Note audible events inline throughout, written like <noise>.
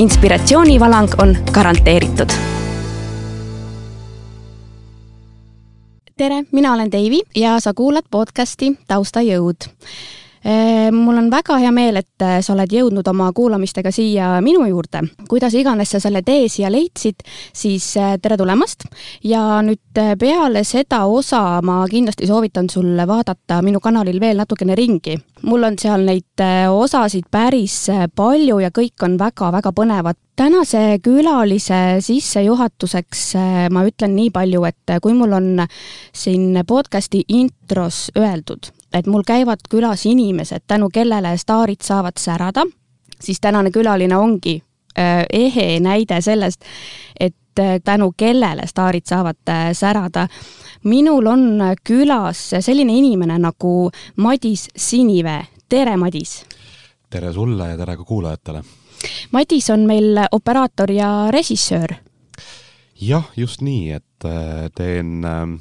Inspiratsioonivalang on garanteeritud. tere, mina olen Deivi ja sa kuulad podcasti Taustajõud mul on väga hea meel, et äh, sa oled jõudnud oma kuulamistega siia minu juurde. kuidas iganes sa selle tee siia leidsid, siis äh, tere tulemast ja nüüd äh, peale seda osa ma kindlasti soovitan sul vaadata minu kanalil veel natukene ringi. mul on seal neid osasid päris palju ja kõik on väga-väga põnevad tänase külalise sissejuhatuseks ma ütlen nii palju, et kui mul on siin podcasti intros öeldud, et mul käivad külas inimesed, tänu kellele staarid saavad särada, siis tänane külaline ongi äh, ehe näide sellest, et äh, tänu kellele staarid saavad äh, särada. minul on külas selline inimene nagu Madis Sinivee, tere Madis! tere sulle ja tere ka kuulajatele! Madis on meil operaator ja režissöör. jah, just nii, et teen ähm,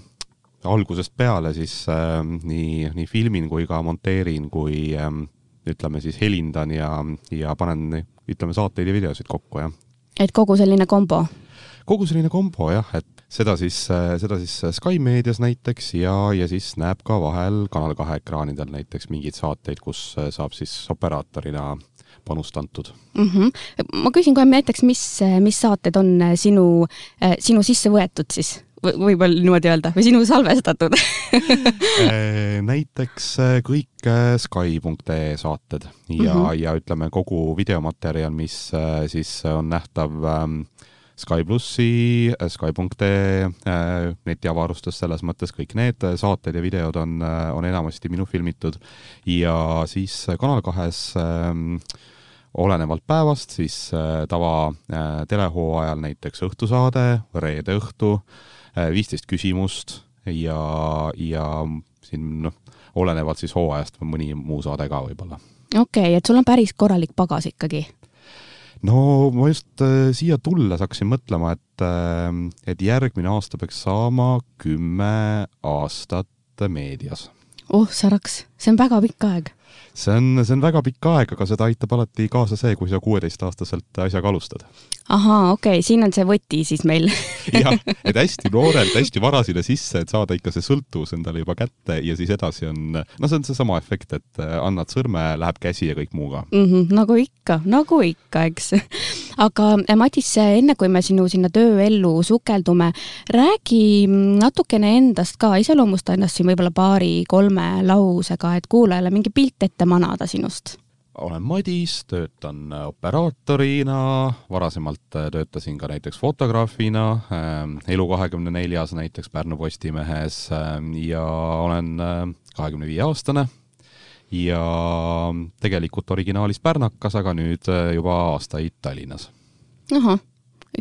algusest peale siis äh, nii, nii filmin kui ka monteerin, kui äh, ütleme siis helindan ja, ja panen, ütleme, saateid ja videosid kokku, jah. et kogu selline kombo? kogu selline kombo jah, et seda siis, seda siis Sky meedias näiteks ja, ja siis näeb ka vahel Kanal kahe ekraanidel näiteks mingeid saateid, kus saab siis operaatorina panust antud mm. -hmm. ma küsin kohe näiteks, mis, mis saated on sinu, sinu sisse võetud siis? Võib-olla niimoodi öelda, või sinu salvestatud. Äh, <laughs> <laughs> näiteks äh, kõik äh, Sky.ee saated. Ja mm, -hmm. ja ütleme, kogu videomaterjal, mis siis on nähtav ähm, Sky plussi, Sky.ee netiavarustus, selles mõttes kõik need saated ja videod on, on enamasti minu filmitud. Ja siis Kanal kahes ähm, olenevalt päevast, siis tava telehooajal näiteks õhtusaade, reede õhtu Äh, viisteist küsimust ja, ja siin noh, olenevalt siis hooajast mõni muu saade ka võib-olla. okei okay,, et sul on päris korralik pagas ikkagi? no ma just äh, siia tulles hakkasin mõtlema, et äh,, et järgmine aasta peaks saama kümme aastat meedias. oh säraks, see on väga pikk aeg see on, see on väga pikk aeg, aga seda aitab alati kaasa see, kui sa kuueteistaastaselt asjaga alustad. Ahaa, okei okay,, siin on see võti siis meil <laughs> jah, et hästi noorelt, hästi vara sinna sisse, et saada ikka see sõltuvus endale juba kätte ja siis edasi on, no see on seesama efekt, et äh, annad sõrme, läheb käsi ja kõik muu ka mm. -hmm, nagu ikka, nagu ikka, eks. <laughs> aga äh, Madis, enne kui me sinu sinna tööellu sukeldume, räägi natukene endast ka, iseloomusta ennast siin võib-olla paari-kolme lausega, et kuulajale mingi pilt ette manada sinust? Olen Madis, töötan operaatorina, varasemalt töötasin ka näiteks fotograafina äh,, Elu24-s näiteks Pärnu Postimehes äh, ja olen kahekümne viie aastane. Ja tegelikult originaalis pärnakas, aga nüüd juba aastaid Tallinnas. ahah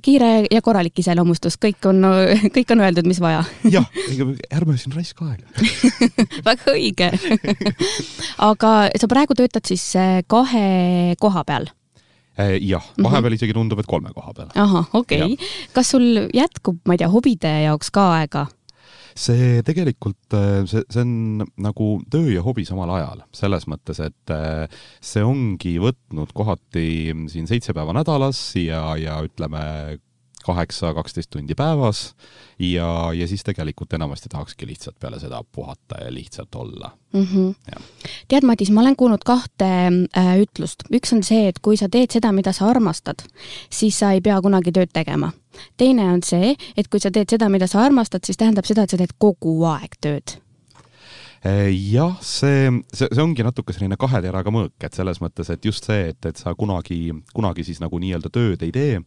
kiire ja korralik iseloomustus, kõik on, <laughs> kõik on öeldud, mis vaja. <laughs> jah, ärme siin raiska aega <laughs> väga õige aga sa praegu töötad siis eh, kahe koha peal? Eh, jah, mhm. vahepeal mm -hmm. isegi tundub, et kolme koha peal. ahah, okei okay.. kas sul jätkub, ma ei tea, hobide jaoks ka aega? See tegelikult, äh, see, see on nagu töö ja hobi samal ajal, selles mõttes, et äh, see ongi võtnud kohati siin seitse päeva nädalas ja, ja ütleme, kaheksa, kaksteist tundi päevas ja, ja siis tegelikult enamasti tahakski lihtsalt peale seda puhata ja lihtsalt olla mm. -hmm. tead, Madis, ma olen kuulnud kahte äh, ütlust. üks on see, et kui sa teed seda, mida sa armastad, siis sa ei pea kunagi tööd tegema. teine on see, et kui sa teed seda, mida sa armastad, siis tähendab seda, et sa teed kogu aeg tööd jah, see, see, see ongi natuke selline kahe teraga mõõk, et selles mõttes, et just see, et, et sa kunagi, kunagi siis nagu nii-öelda tööd ei tee,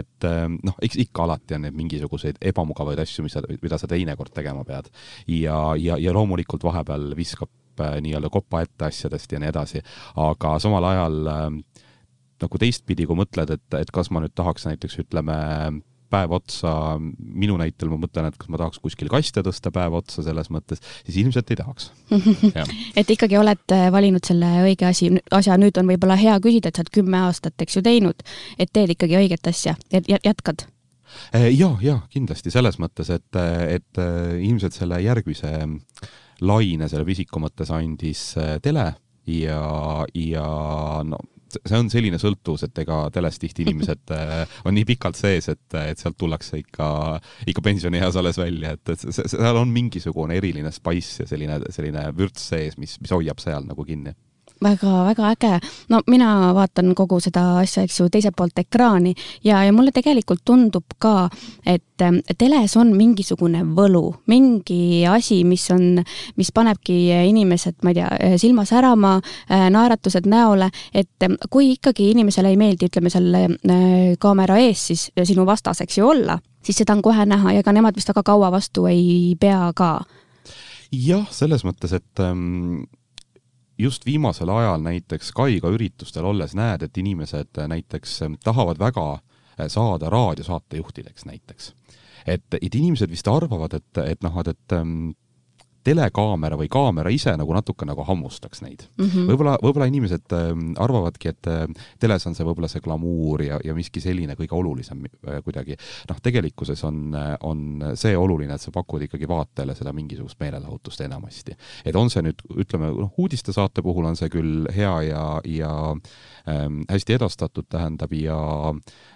et eh, noh, eks ikka alati on neid mingisuguseid ebamugavaid asju, mis sa, mida sa teinekord tegema pead. ja, ja, ja loomulikult vahepeal viskab eh, nii-öelda kopa ette asjadest ja nii edasi, aga samal ajal nagu teistpidi, kui mõtled, et, et kas ma nüüd tahaks näiteks ütleme, päev otsa, minu näitel ma mõtlen, et kas ma tahaks kuskil kaste tõsta päev otsa selles mõttes, siis ilmselt ei tahaks. <laughs> Et ikkagi oled äh, valinud selle õige asi, asja, nüüd on võib-olla hea küsida, et sa oled kümme aastat, eks ju, teinud, et teed ikkagi õiget asja, jätkad? Äh, ja, ja kindlasti. Selles mõttes, et, et ilmselt selle järgmise laine selle pisiku mõttes andis tele ja, ja no see on selline sõltuvus, et ega teles tihti inimesed äh, on nii pikalt sees, et, et sealt tullakse ikka, ikka pensionieas alles välja, et, et seal on mingisugune eriline spice ja selline, selline vürts sees, mis, mis hoiab seal nagu kinni väga-väga äge. no mina vaatan kogu seda asja, eks ju, teiselt poolt ekraani ja, ja mulle tegelikult tundub ka, et teles on mingisugune võlu, mingi asi, mis on, mis panebki inimesed, ma ei tea, silma särama, naeratused näole, et kui ikkagi inimesele ei meeldi, ütleme selle äh, kaamera ees siis sinu vastas, eks ju, olla, siis seda on kohe näha ja ega nemad vist väga kaua vastu ei pea ka. jah, selles mõttes, et ähm just viimasel ajal näiteks Kaiga üritustel olles näed, et inimesed näiteks tahavad väga saada raadiosaatejuhtideks näiteks. et, et inimesed vist arvavad, et, et noh, et, et telekaamera või kaamera ise nagu natuke nagu hammustaks neid mm -hmm.. võib-olla, võib-olla inimesed äh, arvavadki, et äh, teles on see võib-olla see glamuur ja, ja miski selline kõige olulisem äh, kuidagi. noh, tegelikkuses on, on see oluline, et sa pakud ikkagi vaatajale seda mingisugust meelelahutust enamasti. et on see nüüd, ütleme, noh, uudistesaate puhul on see küll hea ja, ja ähm, hästi edastatud, tähendab, ja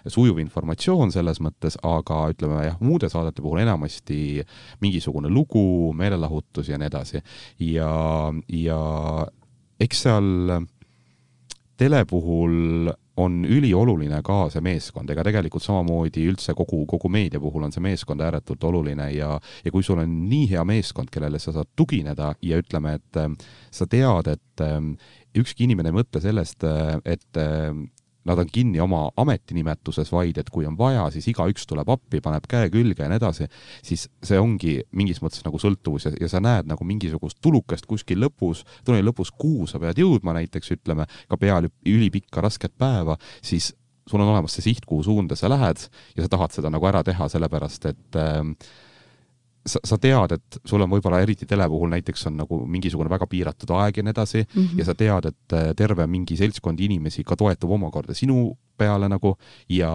sujuv informatsioon selles mõttes, aga ütleme jah, muude saadete puhul enamasti mingisugune lugu, meelelahutus, vastutus ja nii edasi. ja, ja eks seal tele puhul on ülioluline ka see meeskond, ega tegelikult samamoodi üldse kogu, kogu meedia puhul on see meeskond ääretult oluline ja, ja kui sul on nii hea meeskond, kellele sa saad tugineda ja ütleme, et sa tead, et ükski inimene ei mõtle sellest, et nad on kinni oma ametinimetuses, vaid et kui on vaja, siis igaüks tuleb appi, paneb käe külge ja nii edasi, siis see ongi mingis mõttes nagu sõltuvus ja, ja sa näed nagu mingisugust tulukest kuskil lõpus, tunneli lõpus, kuhu sa pead jõudma näiteks, ütleme, ka peal ülipikka rasket päeva, siis sul on olemas see siht, kuhu suunda sa lähed ja sa tahad seda nagu ära teha, sellepärast et äh, sa, sa tead, et sul on võib-olla eriti tele puhul näiteks on nagu mingisugune väga piiratud aeg ja nii edasi mm -hmm. ja sa tead, et äh, terve mingi seltskond inimesi ka toetub omakorda sinu peale nagu ja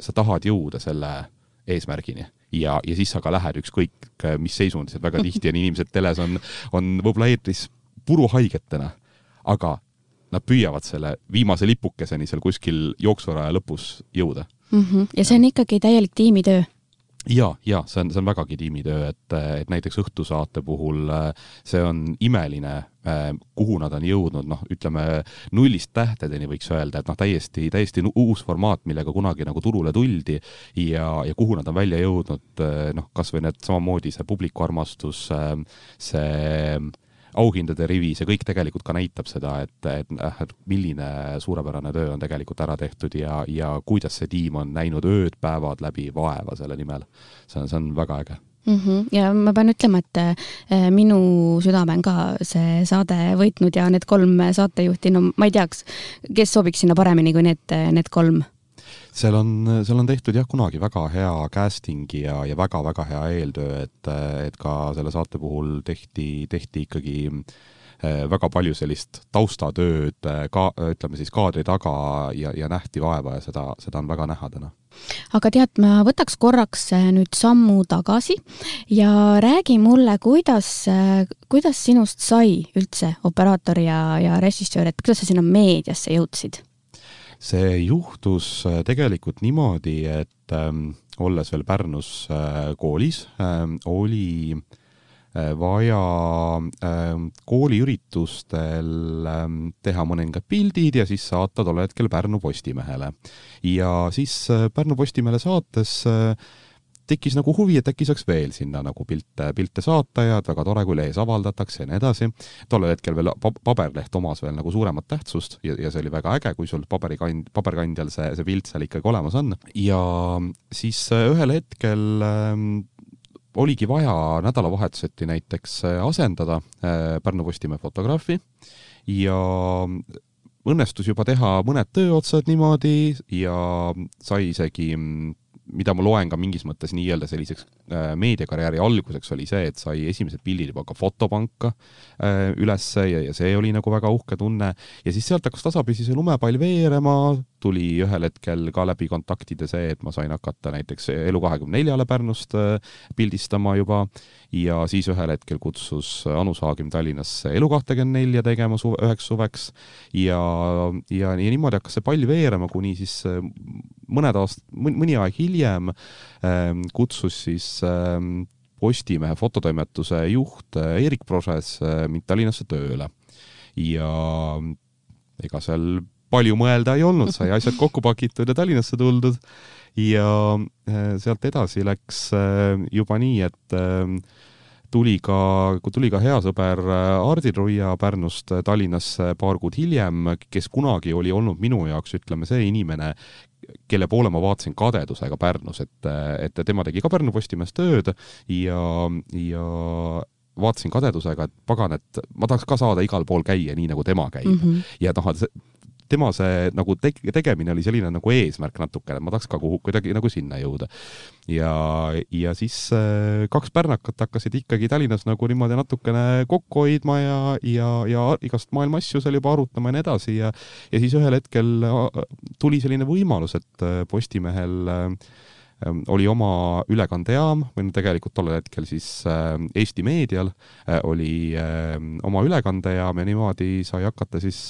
sa tahad jõuda selle eesmärgini ja, ja siis sa ka lähed ükskõik äh, mis seisundis, et väga tihti on inimesed teles on, on võib-olla eetris puruhaigetena, aga nad püüavad selle viimase lipukeseni seal kuskil jooksuraja lõpus jõuda mm. -hmm. ja see on ikkagi täielik tiimitöö ja, ja see on, see on vägagi tiimitöö, et, et näiteks õhtusaate puhul äh, see on imeline, äh, kuhu nad on jõudnud, noh, ütleme nullist tähtedeni võiks öelda, et noh, täiesti, täiesti uus formaat, millega kunagi nagu turule tuldi ja, ja kuhu nad on välja jõudnud, äh, noh, kas või need samamoodi see publiku armastus, see auhindade rivi, see kõik tegelikult ka näitab seda, et, et, et milline suurepärane töö on tegelikult ära tehtud ja, ja kuidas see tiim on näinud ööd-päevad läbi vaeva selle nimel. see on, see on väga äge mm. -hmm. ja ma pean ütlema, et äh, minu südame on ka see saade võitnud ja need kolm saatejuhti, no ma ei teaks, kes sobiks sinna paremini kui need, need kolm seal on, seal on tehtud jah, kunagi väga hea casting ja, ja väga-väga hea eeltöö, et, et ka selle saate puhul tehti, tehti ikkagi eh, väga palju sellist taustatööd eh, ka ütleme siis kaadri taga ja, ja nähti vaeva ja seda, seda on väga näha täna aga tead, ma võtaks korraks eh, nüüd sammu tagasi ja räägi mulle, kuidas, kuidas sinust sai üldse operaator ja, ja režissöör, et kuidas sa sinna meediasse jõudsid? See juhtus äh, tegelikult niimoodi, et ähm, olles veel Pärnus äh, koolis ähm,, oli äh, vaja ähm, kooliüritustel ähm, teha mõningad pildid ja siis saata tol hetkel Pärnu Postimehele. ja siis äh, Pärnu Postimehele saates äh, tekkis nagu huvi, et äkki saaks veel sinna nagu pilte, pilte saata ja et väga tore, kui lehes avaldatakse ja nii edasi. tollel hetkel veel paberleht omas veel nagu suuremat tähtsust ja, ja see oli väga äge, kui sul paberikand, paberkandjal see, see pilt seal ikkagi olemas on. ja siis äh, ühel hetkel ähm, oligi vaja nädalavahetuseti näiteks äh, asendada äh, Pärnu Postimehe fotograafi ja õnnestus juba teha mõned tööotsad niimoodi ja sai isegi mm, mida ma loen ka mingis mõttes nii-öelda selliseks äh, meediakarjääri alguseks, oli see, et sai esimesed pildid juba ka fotopanka äh, ülesse ja, ja see oli nagu väga uhke tunne. ja siis sealt hakkas tasapisi see lumepall veerema, tuli ühel hetkel ka läbi kontaktide see, et ma sain hakata näiteks Elu24-le Pärnust äh, pildistama juba ja siis ühel hetkel kutsus Anu Saagim Tallinnasse Elu24 tegema suve, üheks suveks ja, ja, ja niimoodi hakkas see pall veerema, kuni siis äh, mõned aastad, mõni aeg hiljem ähm, kutsus siis ähm, Postimehe fototoimetuse juht äh, Erik Proses äh, mind Tallinnasse tööle. Ja ega seal palju mõelda ei olnud, sai asjad <laughs> kokku pakitud ja Tallinnasse tuldud. Ja sealt edasi läks juba nii, et tuli ka, tuli ka hea sõber Hardi Ruia Pärnust Tallinnasse paar kuud hiljem, kes kunagi oli olnud minu jaoks, ütleme, see inimene, kelle poole ma vaatasin kadedusega Pärnus, et, et tema tegi ka Pärnu Postimehes tööd ja, ja vaatasin kadedusega, et pagan, et ma tahaks ka saada igal pool käia, nii nagu tema käib mm. -hmm. ja noh, tema see nagu teg-, tegemine oli selline nagu eesmärk natukene, ma tahaks ka kuhu, kuidagi nagu sinna jõuda. ja, ja siis äh, kaks pärnakat hakkasid ikkagi Tallinnas nagu niimoodi natukene kokku hoidma ja, ja, ja igast maailma asju seal juba arutama ja nii edasi ja ja siis ühel hetkel äh, tuli selline võimalus, et äh, Postimehel oli oma ülekandejaam või no tegelikult tollel hetkel siis Eesti Meedial oli oma ülekandejaam ja niimoodi sai hakata siis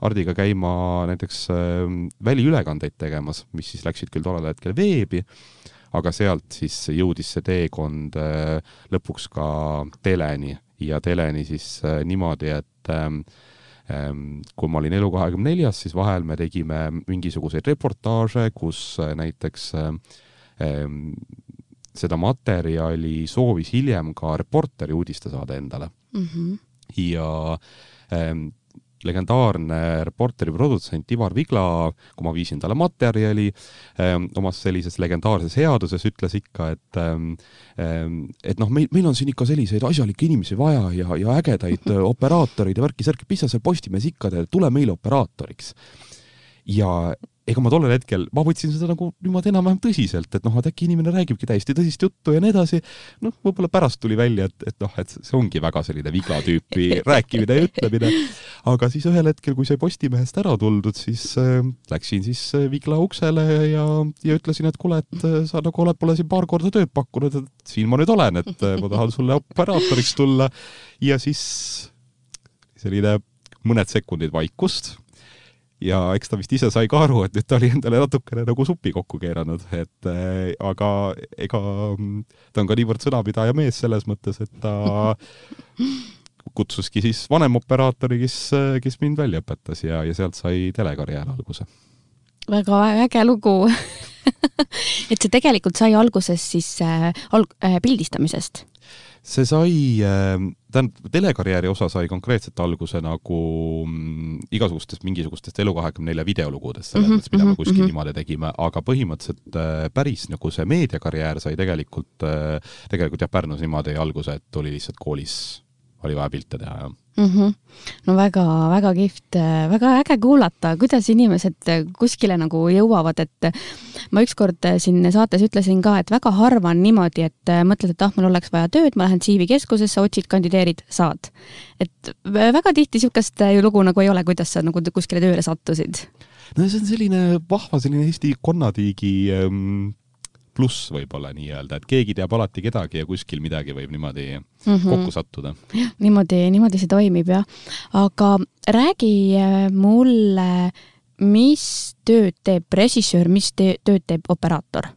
Hardiga käima näiteks äh, väliülekandeid tegemas, mis siis läksid küll tollel hetkel veebi, aga sealt siis jõudis see teekond äh, lõpuks ka teleni ja teleni siis äh, niimoodi, et ähm, ähm, kui ma olin Elu24-s, siis vahel me tegime mingisuguseid reportaaže, kus näiteks ähm, seda materjali soovis hiljem ka Reporteri uudistesaade endale mm. -hmm. ja ähm, legendaarne Reporteri produtsent Ivar Vigla, kui ma viisin talle materjali ähm,, omas sellises legendaarses headuses ütles ikka, et ähm, et noh, meil, meil on siin ikka selliseid asjalikke inimesi vaja ja, ja ägedaid äh, operaatoreid ja värki-särki, mis sa seal Postimehes ikka teed, tule meile operaatoriks. ja ega ma tollel hetkel, ma võtsin seda nagu niimoodi enam-vähem tõsiselt, et noh, et äkki inimene räägibki täiesti tõsist juttu ja nii edasi. noh, võib-olla pärast tuli välja, et, et noh, et see ongi väga selline vigla tüüpi <laughs> rääkimine ja ütlemine. aga siis ühel hetkel, kui sai Postimehest ära tuldud, siis äh, läksin siis äh, vigla uksele ja, ja ütlesin, et kuule, et äh, sa nagu oled mulle siin paar korda tööd pakkunud, et siin ma nüüd olen, et äh, ma tahan sulle operaatoriks tulla. ja siis selline mõned sekundid vaikust ja eks ta vist ise sai ka aru, et nüüd ta oli endale natukene nagu supi kokku keeranud, et äh, aga ega ta on ka niivõrd sõnapidaja mees selles mõttes, et ta <laughs> kutsuski siis vanemoperaatori, kes, kes mind välja õpetas ja, ja sealt sai telekarjäär alguse. väga äge lugu <laughs> et see tegelikult sai alguses siis äh, alg- äh,, pildistamisest see sai, ähm, tähendab, telekarjääri osa sai konkreetselt alguse nagu mm, igasugustest mingisugustest Elu24 videolugudest, selles mm -hmm, mõttes, mida me mhm, kuskil mm -hmm. niimoodi tegime, aga põhimõtteliselt äh, päris nagu see meediakarjäär sai tegelikult, äh, tegelikult jah, Pärnus niimoodi alguse, et oli lihtsalt koolis, oli vaja pilte teha ja mm. -hmm. no väga-väga kihvt, väga äge kuulata, kuidas inimesed kuskile nagu jõuavad, et ma ükskord siin saates ütlesin ka, et väga harva on niimoodi, et mõtled, et ah, mul oleks vaja tööd, ma lähen CV keskusesse, otsid, kandideerid, saad. et väga tihti niisugust lugu nagu ei ole, kuidas sa nagu kuskile tööle sattusid. no see on selline vahva selline Eesti konnatiigi ähm pluss võib-olla nii-öelda, et keegi teab alati kedagi ja kuskil midagi võib niimoodi mm -hmm. kokku sattuda. niimoodi, niimoodi see toimib jah. aga räägi äh, mulle, mis tööd teeb režissöör, mis te tööd teeb operaator?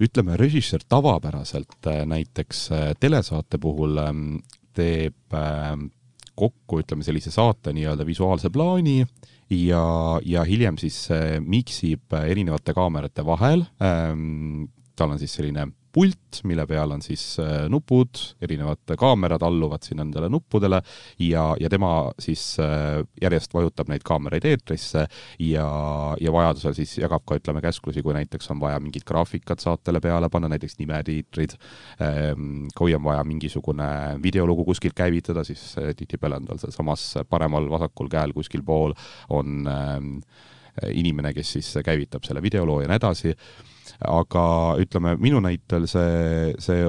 ütleme, režissöör tavapäraselt äh, näiteks äh, telesaate puhul ähm, teeb ähm, kokku, ütleme sellise saate nii-öelda visuaalse plaani ja, ja hiljem siis miksib erinevate kaamerate vahel ähm,. tal on siis selline pult, mille peal on siis äh, nupud, erinevad kaamerad alluvad siin nendele nuppudele ja, ja tema siis äh, järjest vajutab neid kaameraid eetrisse ja, ja vajadusel siis jagab ka, ütleme, käsklusi, kui näiteks on vaja mingit graafikat saatele peale panna, näiteks nimetiitrid, ähm, kui on vaja mingisugune videolugu kuskilt käivitada, siis äh, tihtipeale on tal sealsamas paremal-vasakul käel kuskil pool on ähm, inimene, kes siis käivitab selle videoloo ja nii edasi, aga ütleme, minu näitel see, see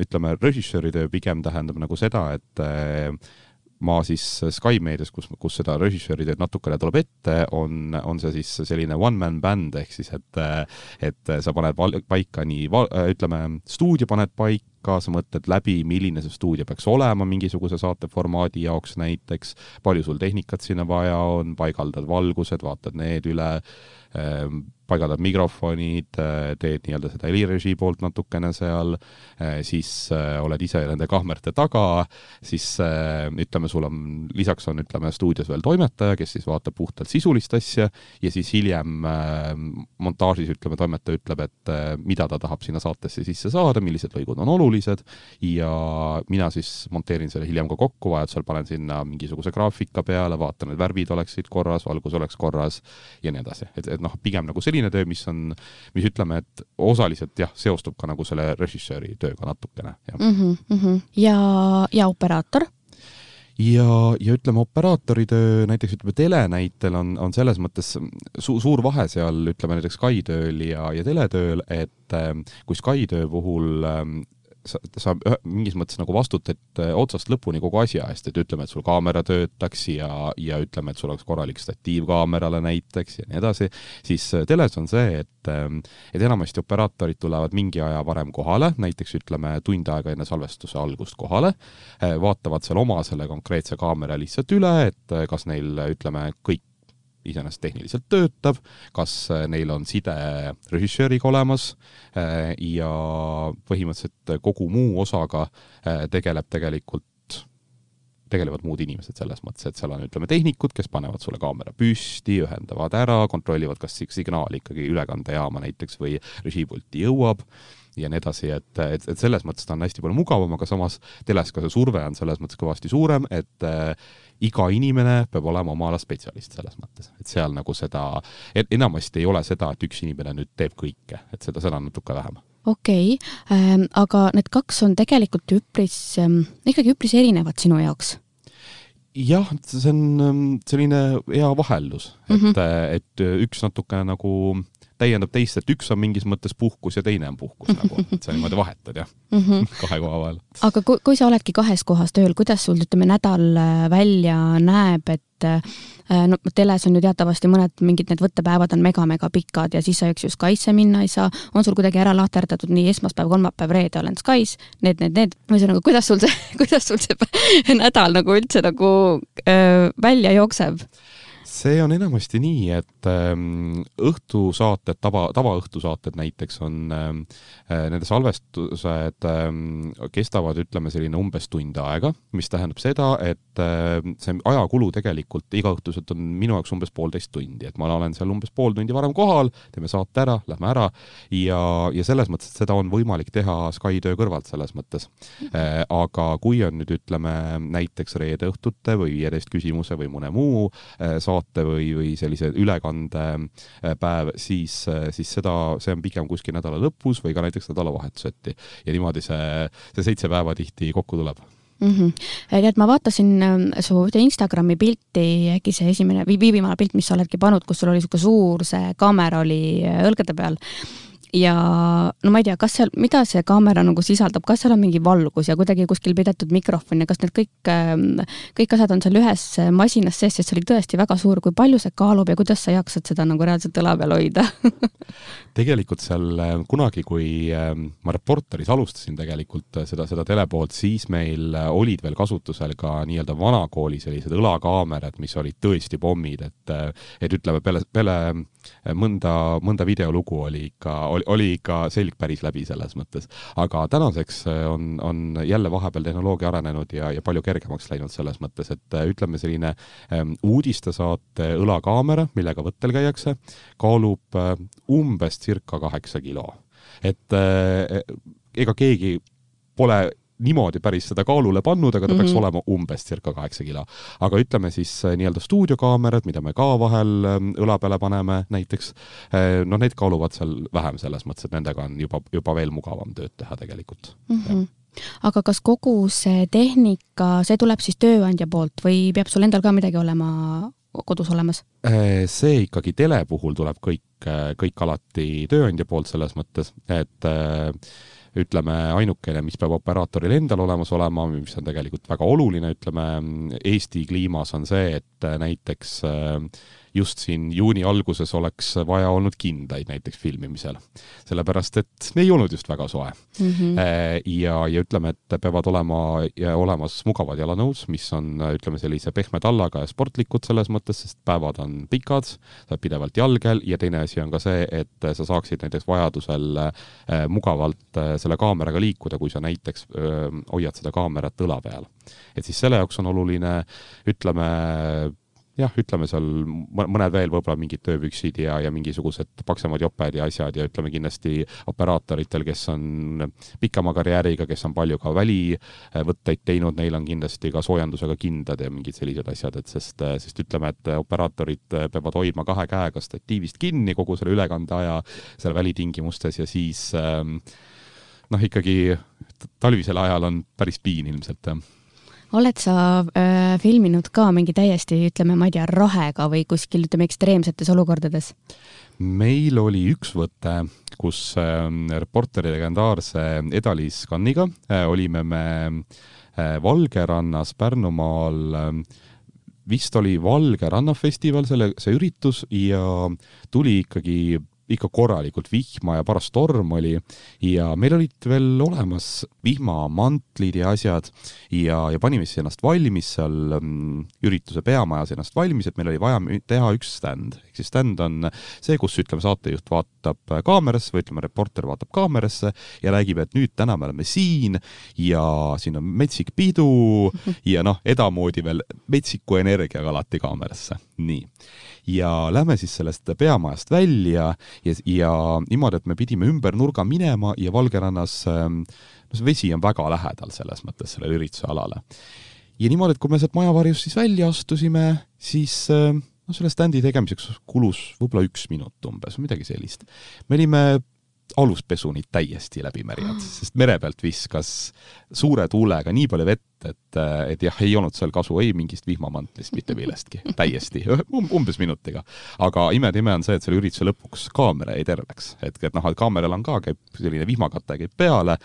ütleme, režissööri töö pigem tähendab nagu seda, et ma siis Sky meedias, kus, kus seda režissööri teed natukene tuleb ette, on, on see siis selline one-man band, ehk siis et et sa paned val-, paika nii val-, ütleme, stuudio paned paika, sa mõtled läbi, milline see stuudio peaks olema mingisuguse saateformaadi jaoks näiteks, palju sul tehnikat sinna vaja on, paigaldad valgused, vaatad need üle, ehm, paigaldad mikrofonid, teed nii-öelda seda helirežii poolt natukene seal, siis äh, oled ise nende kaamerate taga, siis äh, ütleme, sul on, lisaks on, ütleme, stuudios veel toimetaja, kes siis vaatab puhtalt sisulist asja ja siis hiljem äh, montaažis, ütleme, toimetaja ütleb, et mida ta tahab sinna saatesse sisse saada, millised lõigud on olulised ja mina siis monteerin selle hiljem ka kokku, vajadusel panen sinna mingisuguse graafika peale, vaatan, et värvid oleksid korras, valgus oleks korras ja nii edasi. et, et noh, pigem nagu selline selline töö, mis on, mis ütleme, et osaliselt jah, seostub ka nagu selle režissööri tööga natukene, mm. -hmm, mm -hmm. ja, ja operaator? ja, ja ütleme, operaatori töö näiteks ütleme tele näitel on, on selles mõttes su suur vahe seal ütleme näiteks Sky tööl ja, ja teletööl, et ähm, kui Sky töö puhul ähm, sa, sa mingis mõttes nagu vastutad äh, otsast lõpuni kogu asja eest, et ütleme, et sul kaamera töötaks ja, ja ütleme, et sul oleks korralik statiiv kaamerale näiteks ja nii edasi, siis äh, teles on see, et, ähm, et enamasti operaatorid tulevad mingi aja varem kohale, näiteks ütleme tund aega enne salvestuse algust kohale, äh, vaatavad seal oma selle konkreetse kaamera lihtsalt üle, et kas neil, ütleme, kõik iseenesest tehniliselt töötab, kas äh, neil on side režissööriga olemas äh, ja põhimõtteliselt kogu muu osaga äh, tegeleb tegelikult tegelevad muud inimesed selles mõttes, et seal on, ütleme, tehnikud, kes panevad sulle kaamera püsti, ühendavad ära, kontrollivad, kas signaal ikkagi ülekandejaama näiteks või režiipulti jõuab ja nii edasi, et, et, et selles mõttes ta on hästi palju mugavam, aga samas teles ka see surve on selles mõttes kõvasti suurem, et iga inimene peab olema oma ala spetsialist selles mõttes, et seal nagu seda, enamasti ei ole seda, et üks inimene nüüd teeb kõike, et seda, seda on natuke vähem. Okei okay, ähm,, aga need kaks on tegelikult üpris ähm,, ikkagi üpris erinevad sinu jaoks. Jah, see on ähm, selline hea vahellus, et mm, -hmm. et üks natukene nagu täiendab teist, et üks on mingis mõttes puhkus ja teine on puhkus nagu, <laughs> et sa niimoodi vahetad jah mm, -hmm. kahe koha vahel. aga kui, kui sa oledki kahes kohas tööl, kuidas sul, ütleme, nädal äh, välja näeb, et äh, no teles on ju teatavasti mõned mingid need võttepäevad on mega-mega pikad ja siis sa eks ju Skysse minna ei saa, on sul kuidagi ära lahterdatud nii esmaspäev, kolmapäev, reede olen Skys, need, need, need, ühesõnaga, kuidas sul see, <laughs> kuidas sul see <laughs> nädal nagu üldse nagu öö, välja jookseb? See on enamasti nii, et ähm, õhtusaated, tava, tavaõhtusaated näiteks on ähm,, äh, nende salvestused ähm, kestavad, ütleme, selline umbes tund aega, mis tähendab seda, et see ajakulu tegelikult igaõhtuselt on minu jaoks umbes poolteist tundi, et ma olen seal umbes pool tundi varem kohal, teeme saate ära, lähme ära ja, ja selles mõttes, et seda on võimalik teha Sky töö kõrvalt selles mõttes äh,. aga kui on nüüd ütleme näiteks reede õhtute või viieteist küsimuse või mõne muu äh, saate saate või, või sellise ülekandepäev, äh, siis, äh, siis seda, see on pigem kuskil nädala lõpus või ka näiteks nädalavahetuseti. ja niimoodi see, see seitse päeva tihti kokku tuleb mm. -hmm. tead, ma vaatasin ähm, su ühte Instagrami pilti, äkki see esimene viimane pilt, mis sa oledki pannud, kus sul oli niisugune suur see kaamera oli äh, õlgade peal ja no ma ei tea, kas seal, mida see kaamera nagu sisaldab, kas seal on mingi valgus ja kuidagi kuskil peidetud mikrofon ja kas need kõik, ähm, kõik asjad on seal ühes masinas sees, sest see oli tõesti väga suur, kui palju see kaalub ja kuidas sa jaksad seda nagu reaalselt õla peal hoida? <laughs> Tegelikult seal äh, kunagi, kui ähm, ma Reporteris alustasin tegelikult äh, seda, seda telepoolt, siis meil äh, olid veel kasutusel ka nii-öelda vanakooli sellised õlakaamerad, mis olid tõesti pommid, et et ütleme, peale, peale mõnda, mõnda videolugu oli ikka, oli, oli ikka selg päris läbi selles mõttes. aga tänaseks äh, on, on jälle vahepeal tehnoloogia arenenud ja, ja palju kergemaks läinud selles mõttes, et äh, ütleme, selline ähm, uudistesaate õlakaamera, millega võttel käiakse, kaalub äh, umbes circa kaheksa kilo. et äh, ega keegi pole niimoodi päris seda kaalule pannud, aga ta mm -hmm. peaks mhm. olema umbes circa kaheksa kilo. aga ütleme siis äh, nii-öelda stuudiokaamerad, mida me ka vahel ähm, õla peale paneme näiteks, äh, noh, need kaaluvad seal vähem selles mõttes, et nendega on juba, juba veel mugavam tööd teha tegelikult mm. -hmm aga kas kogu see tehnika, see tuleb siis tööandja poolt või peab sul endal ka midagi olema kodus olemas? see ikkagi tele puhul tuleb kõik, kõik alati tööandja poolt selles mõttes, et ütleme, ainukene, mis peab operaatoril endal olemas olema, mis on tegelikult väga oluline, ütleme Eesti kliimas, on see, et näiteks äh, just siin juuni alguses oleks vaja olnud kindaid näiteks filmimisel. sellepärast, et ei olnud just väga soe mm. -hmm. ja, ja ütleme, et peavad olema ja olemas mugavad jalanõud, mis on, ütleme, sellise pehme tallaga ja sportlikud selles mõttes, sest päevad on pikad, sa oled pidevalt jalgel ja teine asi on ka see, et sa saaksid näiteks vajadusel äh, mugavalt äh, selle kaameraga liikuda, kui sa näiteks öö, hoiad seda kaamerat õla peal. et siis selle jaoks on oluline, ütleme, jah, ütleme seal mõned veel võib-olla mingid tööpüksid ja, ja mingisugused paksemad joped ja asjad ja ütleme kindlasti operaatoritel, kes on pikema karjääriga, kes on palju ka välivõtteid teinud, neil on kindlasti ka soojendusega kindad ja mingid sellised asjad, et sest, sest ütleme, et operaatorid peavad hoidma kahe käega statiivist kinni kogu selle ülekande aja seal välitingimustes ja siis ähm, noh, ikkagi talvisel ajal on päris piin ilmselt, jah oled sa äh, filminud ka mingi täiesti, ütleme, ma ei tea, rahega või kuskil, ütleme, ekstreemsetes olukordades? meil oli üks võte, kus äh, reporteri legendaarse Eda-Liis Kanniga äh, olime me äh, Valgerannas Pärnumaal äh, vist oli Valge rannafestival, selle, see üritus ja tuli ikkagi ikka korralikult vihma ja paras torm oli ja meil olid veel olemas vihmamantlid ja asjad ja, ja panime siis ennast valmis seal mm, ürituse peamajas ennast valmis, et meil oli vaja teha üks stand. ehk siis stand on see, kus ütleme, saatejuht vaatab kaamerasse või ütleme, reporter vaatab kaamerasse ja räägib, et nüüd täna me oleme siin ja siin on metsik pidu <laughs> ja noh, edamoodi veel metsiku energiaga alati kaamerasse. nii ja lähme siis sellest peamajast välja ja, ja niimoodi, et me pidime ümber nurga minema ja Valgerannas ähm, no see vesi on väga lähedal selles mõttes sellele ürituse alale. ja niimoodi, et kui me sealt majavarjust siis välja astusime, siis ähm, no selle standi tegemiseks kulus võib-olla üks minut umbes või midagi sellist. me olime aluspesuni täiesti läbi märjad, sest mere pealt viskas suure tuulega nii palju vett, et, et jah, ei olnud seal kasu ei mingist vihmamantlist, mitte millestki, <laughs> täiesti um,, umbes minutiga. aga imetime on see, et selle ürituse lõpuks kaamera jäi terveks, et, et noh, kaameral on ka, käib selline vihmakate käib peale,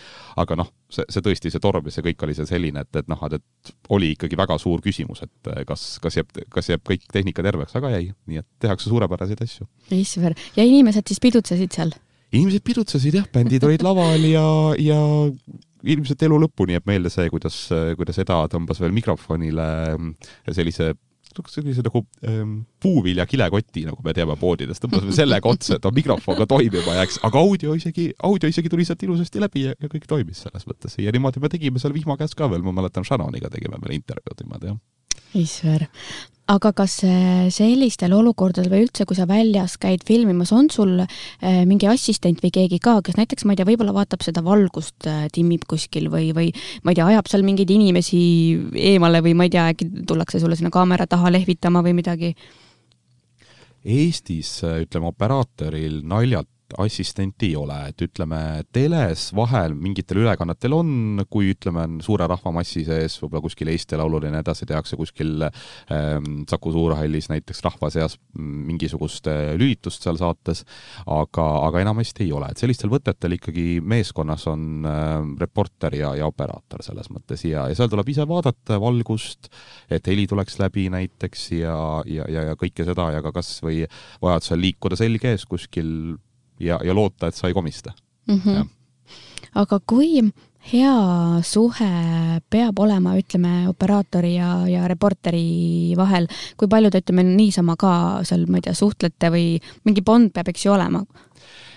aga noh, see, see tõesti, see torm ja see kõik oli see selline, et, et noh, et oli ikkagi väga suur küsimus, et kas, kas jääb, kas jääb kõik tehnika terveks, aga jäi, nii et tehakse suurepäraseid asju. issand, ja inimesed siis pidutsesid seal? Inimesed pidutsesid jah, bändid olid laval ja, ja ilmselt elu lõpuni jääb meelde see, kuidas, kuidas Eda tõmbas veel mikrofonile sellise sellise nagu ähm, puuvilja kilekoti, nagu me teame poodidest, tõmbasime sellega otsa, et mikrofon ka toimima jääks, aga audio isegi, audio isegi tuli sealt ilusasti läbi ja, ja kõik toimis selles mõttes ja niimoodi me tegime seal vihma käes ka veel, ma mäletan, Shannoniga tegime veel intervjuud niimoodi, jah. Isver, aga kas äh, sellistel olukordadel või üldse, kui sa väljas käid filmimas, on sul äh, mingi assistent või keegi ka, kes näiteks, ma ei tea, võib-olla vaatab seda valgust, äh, timmib kuskil või, või ma ei tea, ajab seal mingeid inimesi eemale või ma ei tea, äkki tullakse sulle sinna kaamera taha lehvitama või midagi? Eestis ütleme, operaatoril naljalt assistenti ei ole, et ütleme, teles vahel mingitel ülekannetel on, kui ütleme, on suure rahvamassi sees, võib-olla kuskil Eesti Laulul ja nii edasi, tehakse kuskil ähm, Saku Suurhallis näiteks rahva seas mingisugust äh, lülitust seal saates, aga, aga enamasti ei ole, et sellistel võtetel ikkagi meeskonnas on äh, reporter ja, ja operaator selles mõttes ja, ja seal tuleb ise vaadata valgust, et heli tuleks läbi näiteks ja, ja, ja, ja kõike seda ja ka kas või vajadusel liikuda selg ees kuskil ja, ja loota, et sa ei komista mm. -hmm. aga kui hea suhe peab olema, ütleme, operaatori ja, ja reporteri vahel, kui palju te, ütleme, niisama ka seal, ma ei tea, suhtlete või mingi bond peab, eks ju, olema?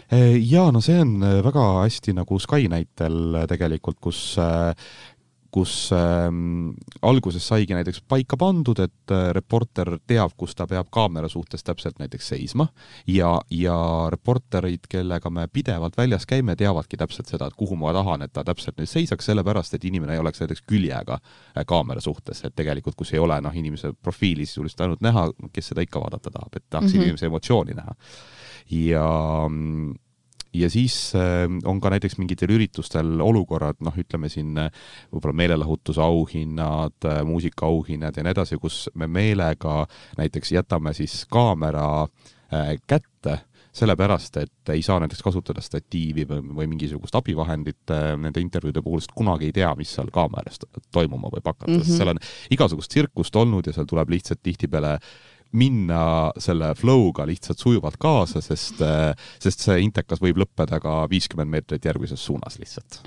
jaa, no see on väga hästi nagu Sky näitel tegelikult, kus kus ähm, alguses saigi näiteks paika pandud, et äh, reporter teab, kus ta peab kaamera suhtes täpselt näiteks seisma ja, ja reporterid, kellega me pidevalt väljas käime, teavadki täpselt seda, et kuhu ma tahan, et ta täpselt nüüd seisaks, sellepärast et inimene ei oleks näiteks küljega äh, kaamera suhtes, et tegelikult kus ei ole noh, inimese profiili sisuliselt ainult näha, kes seda ikka vaadata tahab, et tahaks mm -hmm. inimese emotsiooni näha. ja ja siis on ka näiteks mingitel üritustel olukorrad, noh, ütleme siin võib-olla meelelahutusauhinnad, muusikaauhinnad ja nii edasi, kus me meelega näiteks jätame siis kaamera kätte sellepärast, et ei saa näiteks kasutada statiivi või, või mingisugust abivahendit äh, nende intervjuude puhul, sest kunagi ei tea, mis seal kaameras toimuma võib hakata mm, -hmm. sest seal on igasugust tsirkust olnud ja seal tuleb lihtsalt tihtipeale minna selle flow'ga lihtsalt sujuvalt kaasa, sest, äh, sest see intekas võib lõppeda ka viiskümmend meetrit järgmises suunas lihtsalt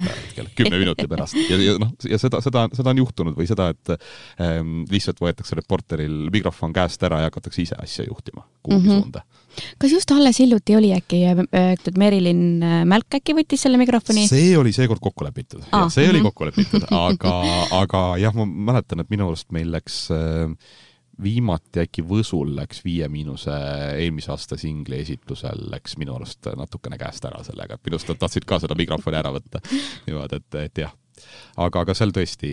kümne minuti pärast ja, ja noh, ja seda, seda, seda on juhtunud või seda, et ähm, lihtsalt võetakse reporteril mikrofon käest ära ja hakatakse ise asja juhtima kuhugi mm -hmm. suunda. kas just alles hiljuti oli äkki, äh, Merilin äh, Mälk äkki võttis selle mikrofoni? see oli seekord kokku lepitud ah,, see mm -hmm. oli mhm. kokku lepitud, aga, aga jah, ma mäletan, et minu arust meil läks äh, viimati äkki Võsul läks Viie Miinuse eelmise aasta singli esitlusel läks minu arust natukene käest ära sellega, et minu arust nad tahtsid ka seda mikrofoni ära võtta. niimoodi, et, et jah aga, aga seal tõesti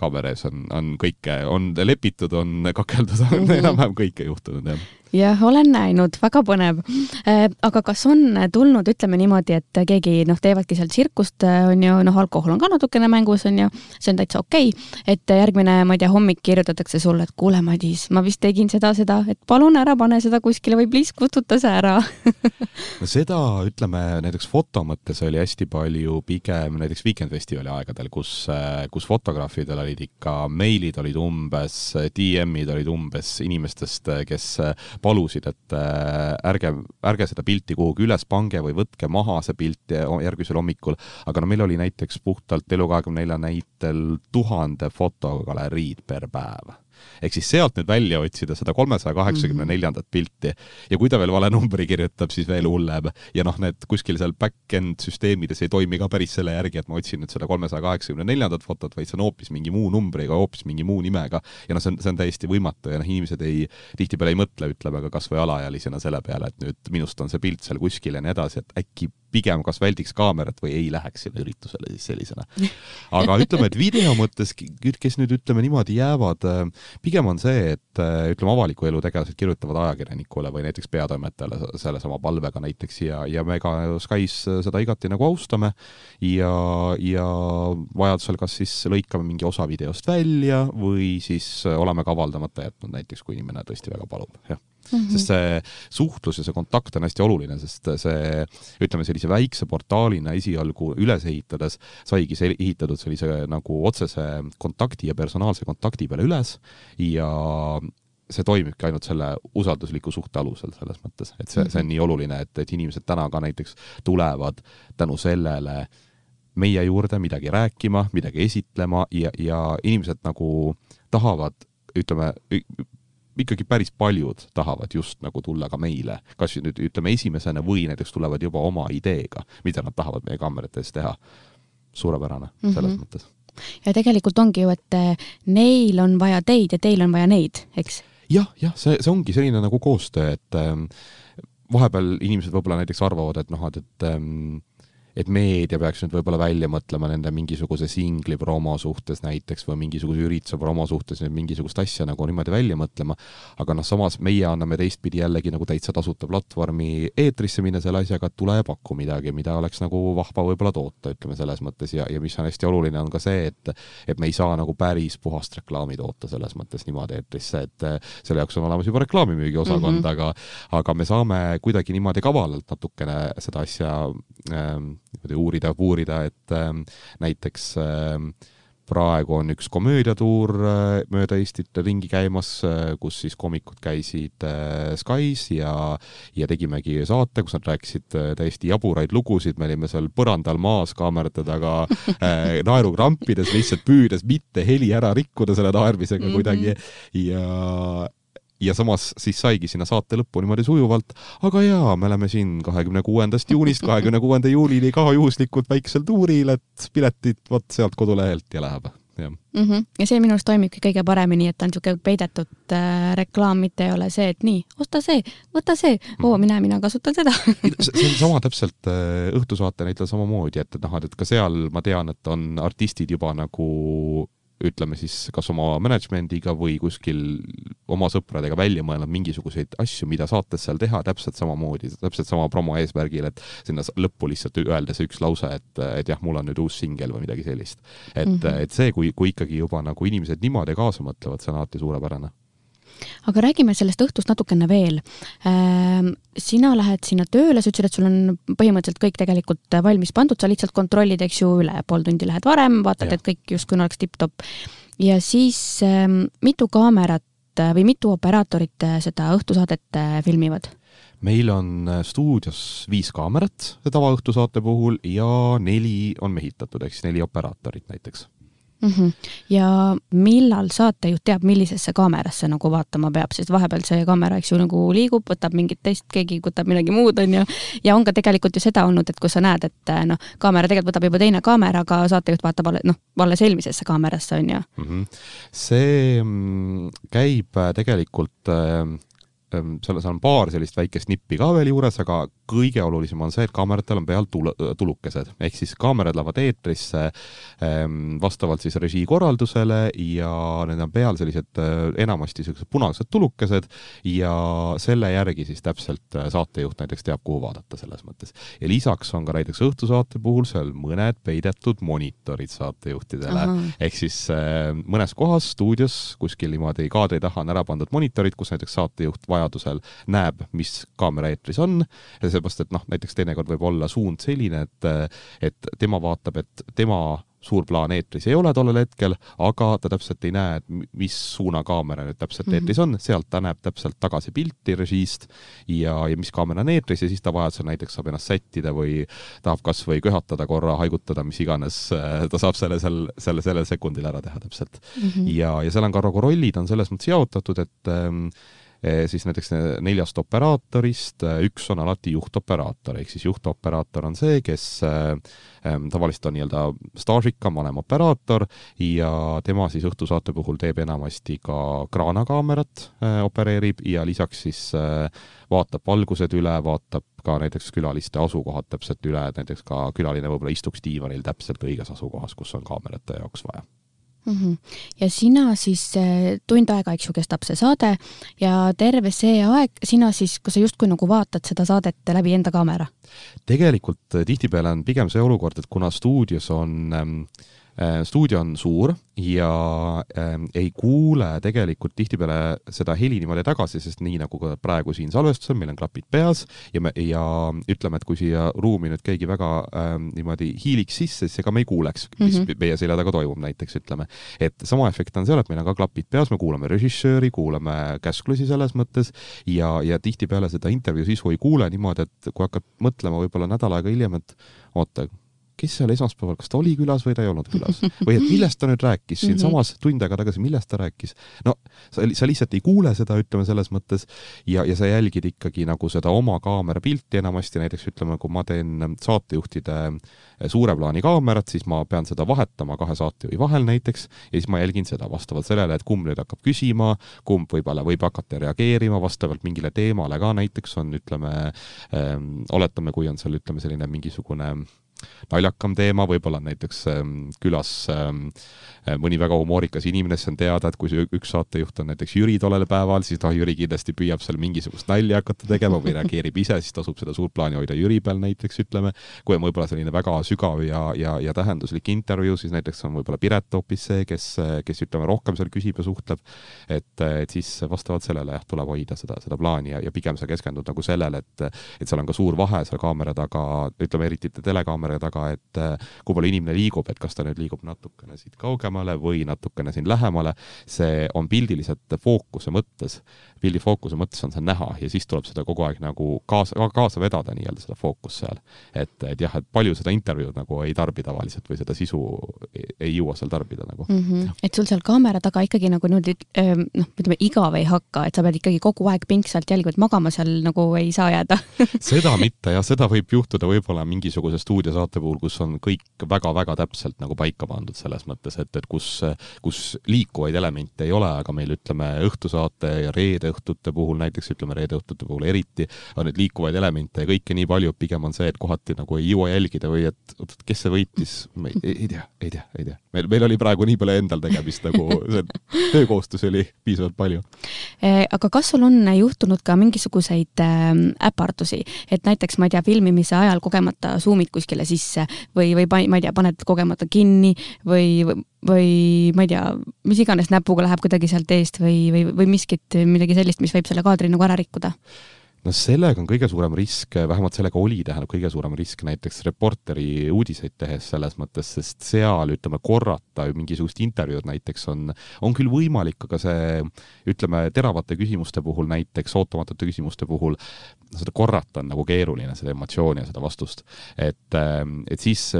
kaamera ees on, on kõike, on lepitud, on kakeldud, on mm -hmm. enam-vähem kõike juhtunud, jah jah, olen näinud, väga põnev. Äh, aga kas on tulnud, ütleme niimoodi, et keegi noh, teevadki seal tsirkust, äh, on ju, noh, alkohol on ka natukene mängus, on ju, see on täitsa okei okay., et järgmine, ma ei tea, hommik kirjutatakse sulle, et kuule, Madis, ma vist tegin seda, seda, et palun ära pane seda kuskile või please kustuta see ära no <laughs> seda, ütleme, näiteks foto mõttes oli hästi palju pigem näiteks Weekend Festivali aegadel, kus, äh, kus fotograafidel olid ikka meilid olid umbes, DM-id olid umbes inimestest, kes palusid, et äh, ärge, ärge seda pilti kuhugi üles pange või võtke maha see pilt järgmisel hommikul, aga no meil oli näiteks puhtalt Elu24 näitel tuhande fotogaleriid per päev ehk siis sealt nüüd välja otsida seda kolmesaja kaheksakümne neljandat pilti ja kui ta veel vale numbri kirjutab, siis veel hullem. ja noh, need kuskil seal back-end süsteemides ei toimi ka päris selle järgi, et ma otsin nüüd seda kolmesaja kaheksakümne neljandat fotot, vaid see on hoopis mingi muu numbriga, hoopis mingi muu nimega. ja noh, see on, see on täiesti võimatu ja noh, inimesed ei, tihtipeale ei mõtle, ütleme ka kas või alaealisena selle peale, et nüüd minust on see pilt seal kuskil ja nii edasi, et äkki pigem kas väldiks kaamerat või ei läheks sinna üritusele siis sellisena. aga ütleme, et video mõttes, kes nüüd ütleme niimoodi jäävad, pigem on see, et ütleme, avaliku elu tegelased kirjutavad ajakirjanikule või näiteks peatoimetajale sellesama palvega näiteks ja, ja me ka Sky's seda igati nagu austame ja, ja vajadusel kas siis lõikame mingi osa videost välja või siis oleme ka avaldamata jätnud näiteks, kui inimene tõesti väga palub, jah Mm -hmm. sest see suhtlus ja see kontakt on hästi oluline, sest see, ütleme sellise väikse portaalina esialgu üles ehitades saigi see ehitatud sellise nagu otsese kontakti ja personaalse kontakti peale üles ja see toimibki ainult selle usaldusliku suhte alusel selles mõttes, et see, see on nii oluline, et, et inimesed täna ka näiteks tulevad tänu sellele meie juurde midagi rääkima, midagi esitlema ja, ja inimesed nagu tahavad, ütleme, ikkagi päris paljud tahavad just nagu tulla ka meile, kas nüüd ütleme esimesena või näiteks tulevad juba oma ideega, mida nad tahavad meie kaamerates teha. suurepärane mm -hmm. selles mõttes. ja tegelikult ongi ju, et eh, neil on vaja teid ja teil on vaja neid, eks? jah, jah, see, see ongi selline nagu koostöö, et ähm, vahepeal inimesed võib-olla näiteks arvavad, et noh, et, et ähm, et meedia peaks nüüd võib-olla välja mõtlema nende mingisuguse singli promo suhtes näiteks või mingisuguse ürituse promo suhtes nüüd mingisugust asja nagu niimoodi välja mõtlema, aga noh, samas meie anname teistpidi jällegi nagu täitsa tasuta platvormi eetrisse minna selle asjaga, et tule ja paku midagi, mida oleks nagu vahva võib-olla toota, ütleme selles mõttes, ja, ja mis on hästi oluline, on ka see, et et me ei saa nagu päris puhast reklaami toota selles mõttes niimoodi eetrisse, et selle jaoks on olemas juba reklaamimüügiosakond mm, -hmm. aga aga me saame kuidagi niimoodi kavalalt natukene seda asja ähm, niimoodi uurida, puurida, et äh, näiteks äh, praegu on üks komöödiatuur äh, mööda Eestit ringi käimas, äh, kus siis koomikud käisid äh, Sky's ja, ja tegimegi saate, kus nad rääkisid täiesti jaburaid lugusid, me olime seal põrandal maas kaamerate taga <laughs> naerukrampides, lihtsalt püüdes mitte heli ära rikkuda selle naermisega mm -hmm. kuidagi ja ja samas siis saigi sinna saate lõppu niimoodi sujuvalt, aga jaa, me oleme siin kahekümne kuuendast juunist kahekümne kuuenda juulini ka juhuslikult väiksel tuuril, et piletid vot sealt kodulehelt ja läheb jah mm. -hmm. ja see minu arust toimibki kõige paremini, et ta on niisugune peidetud äh, reklaam, mitte ei ole see, et nii, osta see, võta see, oo, mine, mina kasutan seda <laughs> see on sama täpselt äh, Õhtusaate näitel samamoodi, et, et noh, et ka seal ma tean, et on artistid juba nagu ütleme siis kas oma management'iga või kuskil oma sõpradega välja mõelnud mingisuguseid asju, mida saates seal teha täpselt samamoodi, täpselt sama promo eesmärgil, et sinna lõppu lihtsalt öelda see üks lause, et, et jah, mul on nüüd uus singel või midagi sellist. et mm, -hmm. et see, kui, kui ikkagi juba nagu inimesed niimoodi kaasa mõtlevad, see on alati suurepärane aga räägime sellest õhtust natukene veel. Ähm, sina lähed sinna tööle, sa ütlesid, et sul on põhimõtteliselt kõik tegelikult valmis pandud, sa lihtsalt kontrollid, eks ju, üle, pool tundi lähed varem, vaatad, et kõik justkui oleks tipp-topp. ja siis ähm, mitu kaamerat või mitu operaatorit seda õhtusaadet äh, filmivad? meil on äh, stuudios viis kaamerat tavaõhtusaate puhul ja neli on mehitatud, ehk siis neli operaatorit näiteks mm. -hmm. ja millal saatejuht teab, millisesse kaamerasse nagu vaatama peab, sest vahepeal see kaamera, eks ju, nagu liigub, võtab mingit teist, keegi võtab midagi muud, on ju. ja on ka tegelikult ju seda olnud, et kus sa näed, et noh, kaamera tegelikult võtab juba teine kaamera, aga saatejuht vaatab alles, noh, alles eelmisesse kaamerasse, on ju mm. -hmm. see käib äh, tegelikult äh seal, seal on paar sellist väikest nippi ka veel juures, aga kõige olulisem on see, et kaameratel on peal tul-, tulukesed, ehk siis kaamerad lähevad eetrisse ähm, vastavalt siis režii korraldusele ja need on peal sellised äh, enamasti niisugused punased tulukesed ja selle järgi siis täpselt äh, saatejuht näiteks teab, kuhu vaadata selles mõttes. ja lisaks on ka näiteks õhtusaate puhul seal mõned peidetud monitorid saatejuhtidele, ehk siis äh, mõnes kohas stuudios kuskil niimoodi kaadri taha on ära pandud monitorid, kus näiteks saatejuht vajab vajadusel näeb, mis kaamera eetris on, seepärast, et noh, näiteks teinekord võib olla suund selline, et et tema vaatab, et tema suur plaan eetris ei ole tollel hetkel, aga ta täpselt ei näe, et mis suuna kaamera nüüd täpselt mm -hmm. eetris on, sealt ta näeb täpselt tagasi pilti režiist ja, ja mis kaamera on eetris ja siis ta vajadusel näiteks saab ennast sättida või tahab kas või köhatada korra, haigutada, mis iganes, ta saab selle seal, selle, sellel sekundil ära teha täpselt mm. -hmm. ja, ja seal on ka nagu rollid on selles mõttes jaotatud, et ähm, siis näiteks neljast operaatorist eh, üks on alati juhtoperaator, ehk siis juhtoperaator on see, kes eh, tavaliselt on nii-öelda staažikam, vanem operaator ja tema siis õhtusaate puhul teeb enamasti ka kraanakaamerat, opereerib ja lisaks siis vaatab valgused üle, vaatab ka näiteks külaliste asukohad täpselt üle, et näiteks ka külaline võib-olla istuks diivanil täpselt õiges asukohas, kus on kaamerate jaoks vaja mm. -hmm. ja sina siis, äh, tund aega, eks ju, kestab see saade ja terve see aeg sina siis, kas sa justkui nagu vaatad seda saadet läbi enda kaamera? tegelikult äh, tihtipeale on pigem see olukord, et kuna stuudios on ähm, Äh, stuudio on suur ja äh, ei kuule tegelikult tihtipeale seda heli niimoodi tagasi, sest nii nagu ka praegu siin salvestusel, meil on klapid peas ja me, ja ütleme, et kui siia ruumi nüüd keegi väga äh, niimoodi hiiliks sisse, siis ega me ei kuuleks, mis mm -hmm. meie selja taga toimub näiteks, ütleme. et sama efekt on seal, et meil on ka klapid peas, me kuulame režissööri, kuulame käsklusi selles mõttes ja, ja tihtipeale seda intervjuu sisu ei kuule niimoodi, et kui hakkad mõtlema võib-olla nädal aega hiljem, et oota, kes seal esmaspäeval, kas ta oli külas või ta ei olnud külas või et millest ta nüüd rääkis siinsamas mhm. tund aega tagasi, millest ta rääkis. no sa, sa lihtsalt ei kuule seda, ütleme selles mõttes ja, ja sa jälgid ikkagi nagu seda oma kaamera pilti enamasti, näiteks ütleme, kui ma teen saatejuhtide suure plaani kaamerat, siis ma pean seda vahetama kahe saatejuhi vahel näiteks ja siis ma jälgin seda vastavalt sellele, et kumb nüüd hakkab küsima, kumb võib-olla võib hakata reageerima vastavalt mingile teemale ka näiteks on, ütleme ähm,, oletame, kui on seal, ütleme, selline mingisugune naljakam teema, võib-olla näiteks ähm, külas ähm, äh, mõni väga humoorikas inimene, siis on teada, et kui üks saatejuht on näiteks Jüri tollel päeval, siis noh, Jüri kindlasti püüab seal mingisugust nalja hakata tegema või reageerib ise, siis tasub seda suurt plaani hoida Jüri peal näiteks, ütleme. kui on võib-olla selline väga sügav ja, ja, ja tähenduslik intervjuu, siis näiteks on võib-olla Piret hoopis see, kes, kes ütleme, rohkem seal küsib ja suhtleb. et, et siis vastavalt sellele jah, tuleb hoida seda, seda plaani ja, ja pigem sa keskendud nagu sellele, et, et seal on ka suur vahe seal kaamera taga, ütleme eriti telekaamera kaamera taga, et äh, kui palju inimene liigub, et kas ta nüüd liigub natukene siit kaugemale või natukene siin lähemale, see on pildiliselt fookuse mõttes, pildi fookuse mõttes on see näha ja siis tuleb seda kogu aeg nagu kaasa, kaasa vedada nii-öelda seda fookust seal. et, et jah, et palju seda intervjuud nagu ei tarbi tavaliselt või seda sisu ei, ei jõua seal tarbida nagu mm. -hmm. et sul seal kaamera taga ikkagi nagu niimoodi noh, ütleme igav ei hakka, et sa pead ikkagi kogu aeg pingsalt jälgima, et magama seal nagu ei saa jääda seda mitte jah, seda võib juhtuda võib-olla mingisuguse stuudios õhtusaate puhul, kus on kõik väga-väga täpselt nagu paika pandud selles mõttes, et, et kus, kus liikuvaid elemente ei ole, aga meil ütleme, õhtusaate ja reedeõhtute puhul näiteks, ütleme reedeõhtute puhul eriti, on neid liikuvaid elemente ja kõike nii palju, pigem on see, et kohati nagu ei jõua jälgida või et oot, kes see võitis, ma ei, ei tea, ei tea, ei tea. meil, meil oli praegu nii palju endal tegemist nagu, see töökohustusi oli piisavalt palju. Eh, aga kas sul on juhtunud ka mingisuguseid ähm, äpardusi, et näiteks ma ei tea, filmimise ajal kogemata suumid kuskile sisse või, või ma ei tea, paned kogemata kinni või, või ma ei tea, mis iganes näpuga läheb kuidagi sealt eest või, või, või miskit, midagi sellist, mis võib selle kaadri nagu ära rikkuda? No sellega on kõige suurem risk, vähemalt sellega oli, tähendab, kõige suurem risk näiteks Reporteri uudiseid tehes selles mõttes, sest seal ütleme, korrata mingisugust intervjuud näiteks on, on küll võimalik, aga see ütleme, teravate küsimuste puhul näiteks, ootamatute küsimuste puhul, seda korrata on nagu keeruline, seda emotsiooni ja seda vastust. et, et siis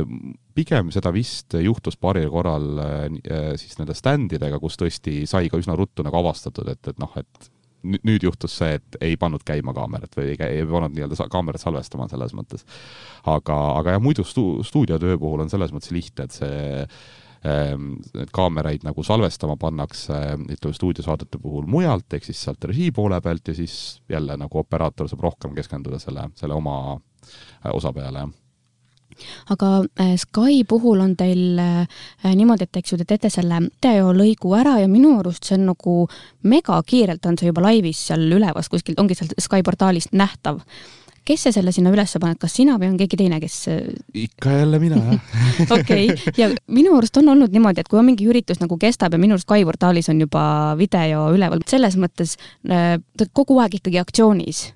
pigem seda vist juhtus paaril korral äh, siis nende ständidega, kus tõesti sai ka üsna ruttu nagu avastatud, et, et noh, et nüüd juhtus see, et ei pannud käima kaamerat või ei, ei pannud nii-öelda kaamerat salvestama selles mõttes. aga, aga jah, muidu stu-, stuudiotöö puhul on selles mõttes lihtne, et see ähm, need kaameraid nagu salvestama pannakse, ütleme stuudiosaadete puhul mujalt, ehk siis sealt režii poole pealt ja siis jälle nagu operaator saab rohkem keskenduda selle, selle oma osa peale, jah aga äh, Sky puhul on teil äh, niimoodi, et eks ju, te teete selle videolõigu ära ja minu arust see on nagu megakiirelt on see juba laivis seal ülevas kuskil, ongi seal Sky portaalist nähtav. Kes see selle sinna üles paneb, kas sina või on keegi teine, kes? Äh, ikka jälle mina, jah. <laughs> Okei. Ja minu arust on olnud niimoodi, et kui on mingi üritus nagu kestab ja minu arust Sky portaalis on juba video üleval, selles mõttes ta kogu aeg ikkagi aktsioonis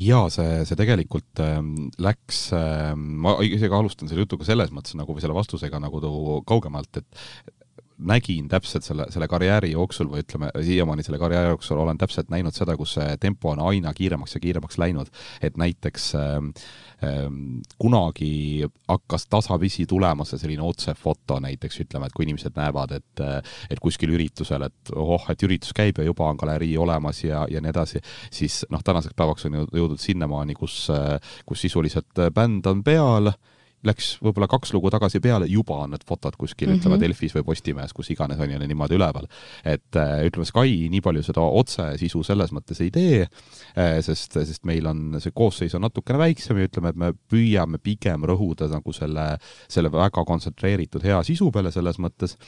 jaa, see, see tegelikult äh, läks äh,, ma isegi alustan selle jutuga selles mõttes nagu või selle vastusega nagu kaugemalt, et nägin täpselt selle, selle karjääri jooksul või ütleme, siiamaani selle karjääri jooksul olen täpselt näinud seda, kus see tempo on aina kiiremaks ja kiiremaks läinud. et näiteks äh, Ehm, kunagi hakkas tasapisi tulema see selline otsefoto näiteks, ütleme, et kui inimesed näevad, et et kuskil üritusel, et oh, et üritus käib ja juba on galerii olemas ja, ja nii edasi, siis noh, tänaseks päevaks on jõudnud sinnamaani, kus, kus sisuliselt bänd on peal, läks võib-olla kaks lugu tagasi peale, juba on need fotod kuskil mm, -hmm. ütleme Delfis või Postimehes, kus iganes on ju niimoodi üleval. et äh, ütleme, Sky nii palju seda otsesisu selles mõttes ei tee, äh, sest, sest meil on, see koosseis on natukene väiksem ja ütleme, et me püüame pigem rõhuda nagu selle, selle väga kontsentreeritud hea sisu peale selles mõttes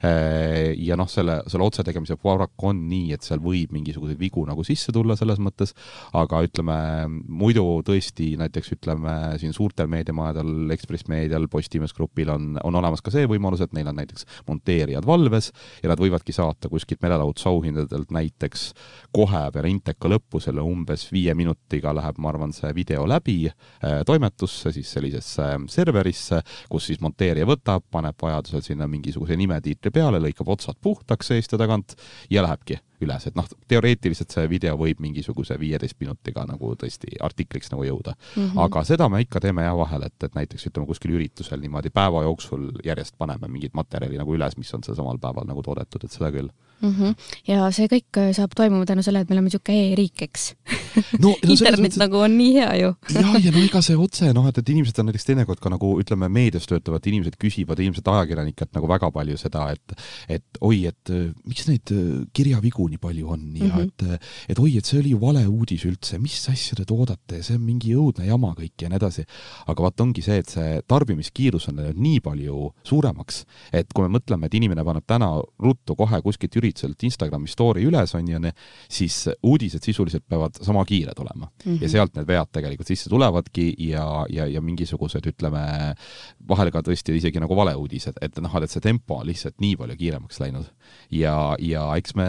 ja noh, selle, selle otsetegemise paraku on nii, et seal võib mingisuguseid vigu nagu sisse tulla selles mõttes, aga ütleme, muidu tõesti näiteks ütleme siin suurtel meediamajadel, Ekspress Meedial, Postimees Grupil on, on olemas ka see võimalus, et neil on näiteks monteerijad valves ja nad võivadki saata kuskilt meelelahutusauhindadelt näiteks kohe peale Inteka lõppu, selle umbes viie minutiga läheb, ma arvan, see video läbi äh, toimetusse, siis sellisesse serverisse, kus siis monteerija võtab, paneb vajadusel sinna mingisuguse nimetiitli filtri peale, lõikab otsad puhtaks ja tagant ja lähebki üles, et noh, teoreetiliselt see video võib mingisuguse viieteist minutiga nagu tõesti artikliks nagu jõuda mm. -hmm. aga seda me ikka teeme jah vahel, et, et näiteks ütleme kuskil üritusel niimoodi päeva jooksul järjest paneme mingit materjali nagu üles, mis on seal samal päeval nagu toodetud, et seda küll mm. -hmm. ja see kõik äh, saab toimuma tänu sellele, et meil on niisugune e-riik, eks no, no internet mõttes, nagu on nii hea ju jah, ja no ega see otse noh, et, et inimesed on näiteks teinekord ka nagu ütleme, meedias töötavad inimesed küsivad ilmselt ajakirjanikelt nagu väga palju seda, et et oi, et äh, miks neid äh, kirjavigu nii palju on ja mm -hmm. et et oi, et see oli ju valeuudis üldse, mis asja te toodate, see on mingi õudne jama kõik ja nii edasi. aga vaat ongi see, et see tarbimiskiirus on läinud nii palju suuremaks, et kui me mõtleme, et inimene paneb täna ruttu kohe kuskilt ürituselt Instagrami story üles, on ju, siis uudised sisuliselt peavad sama kiired olema mm. -hmm. ja sealt need vead tegelikult sisse tulevadki ja, ja, ja mingisugused, ütleme, vahel ka tõesti isegi nagu valeuudised, et noh, et see tempo on lihtsalt nii palju kiiremaks läinud. ja, ja eks me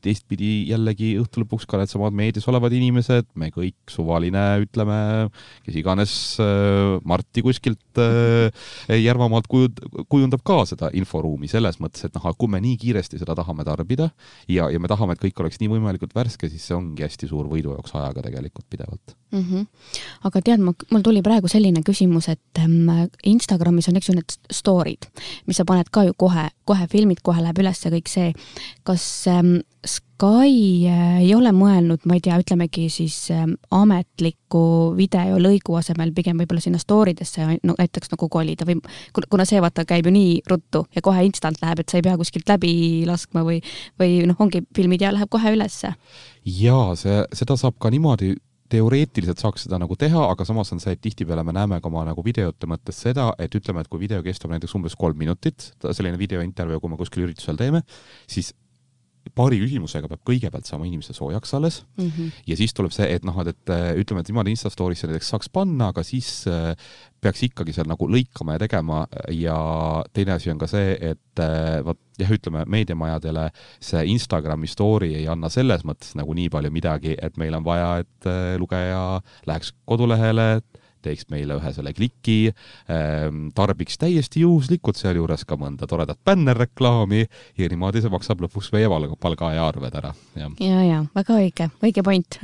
teistpidi jällegi õhtu lõpuks ka needsamad meedias olevad inimesed, me kõik, suvaline, ütleme, kes iganes äh, Marti kuskilt äh, Järvamaalt kujund-, kujundab ka seda inforuumi selles mõttes, et noh, kui me nii kiiresti seda tahame tarbida ja, ja me tahame, et kõik oleks nii võimalikult värske, siis see ongi hästi suur võidujooks ajaga tegelikult pidevalt mm. -hmm. aga tead, mul tuli praegu selline küsimus, et ähm, Instagramis on, eks ju, need story'd, mis sa paned ka ju kohe, kohe filmid, kohe läheb üles kõik see. kas ähm, Sky äh, ei ole mõelnud, ma ei tea, ütlemegi siis äh, ametliku videolõigu asemel pigem võib-olla sinna story desse no näiteks nagu kolida või kuna see vaata käib ju nii ruttu ja kohe instant läheb, et sa ei pea kuskilt läbi laskma või, või noh, ongi filmid ja läheb kohe ülesse. jaa, see, seda saab ka niimoodi teoreetiliselt saaks seda nagu teha, aga samas on see, et tihtipeale me näeme ka oma nagu videote mõttes seda, et ütleme, et kui video kestab näiteks umbes kolm minutit, selline videointervjuu, kui me kuskil üritusel teeme, siis paari küsimusega peab kõigepealt saama inimese soojaks alles mm -hmm. ja siis tuleb see, et noh, et ütleme, et niimoodi Insta story'sse näiteks saaks panna, aga siis äh, peaks ikkagi seal nagu lõikama ja tegema ja teine asi on ka see, et äh, vot jah, ütleme meediamajadele see Instagrami story ei anna selles mõttes nagu nii palju midagi, et meil on vaja, et äh, lugeja läheks kodulehele, teeks meile ühe selle kliki, ehm, tarbiks täiesti juhuslikult sealjuures ka mõnda toredat bännerreklaami ja niimoodi see maksab lõpuks meie palga, ja arved ära. ja, ja, ja väga õige, õige point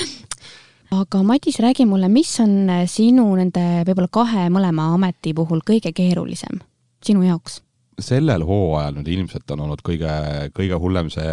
<laughs> aga Madis, räägi mulle, mis on sinu nende võib-olla kahe mõlema ameti puhul kõige keerulisem sinu jaoks? Sellel hooajal nüüd ilmselt on olnud kõige, kõige hullem see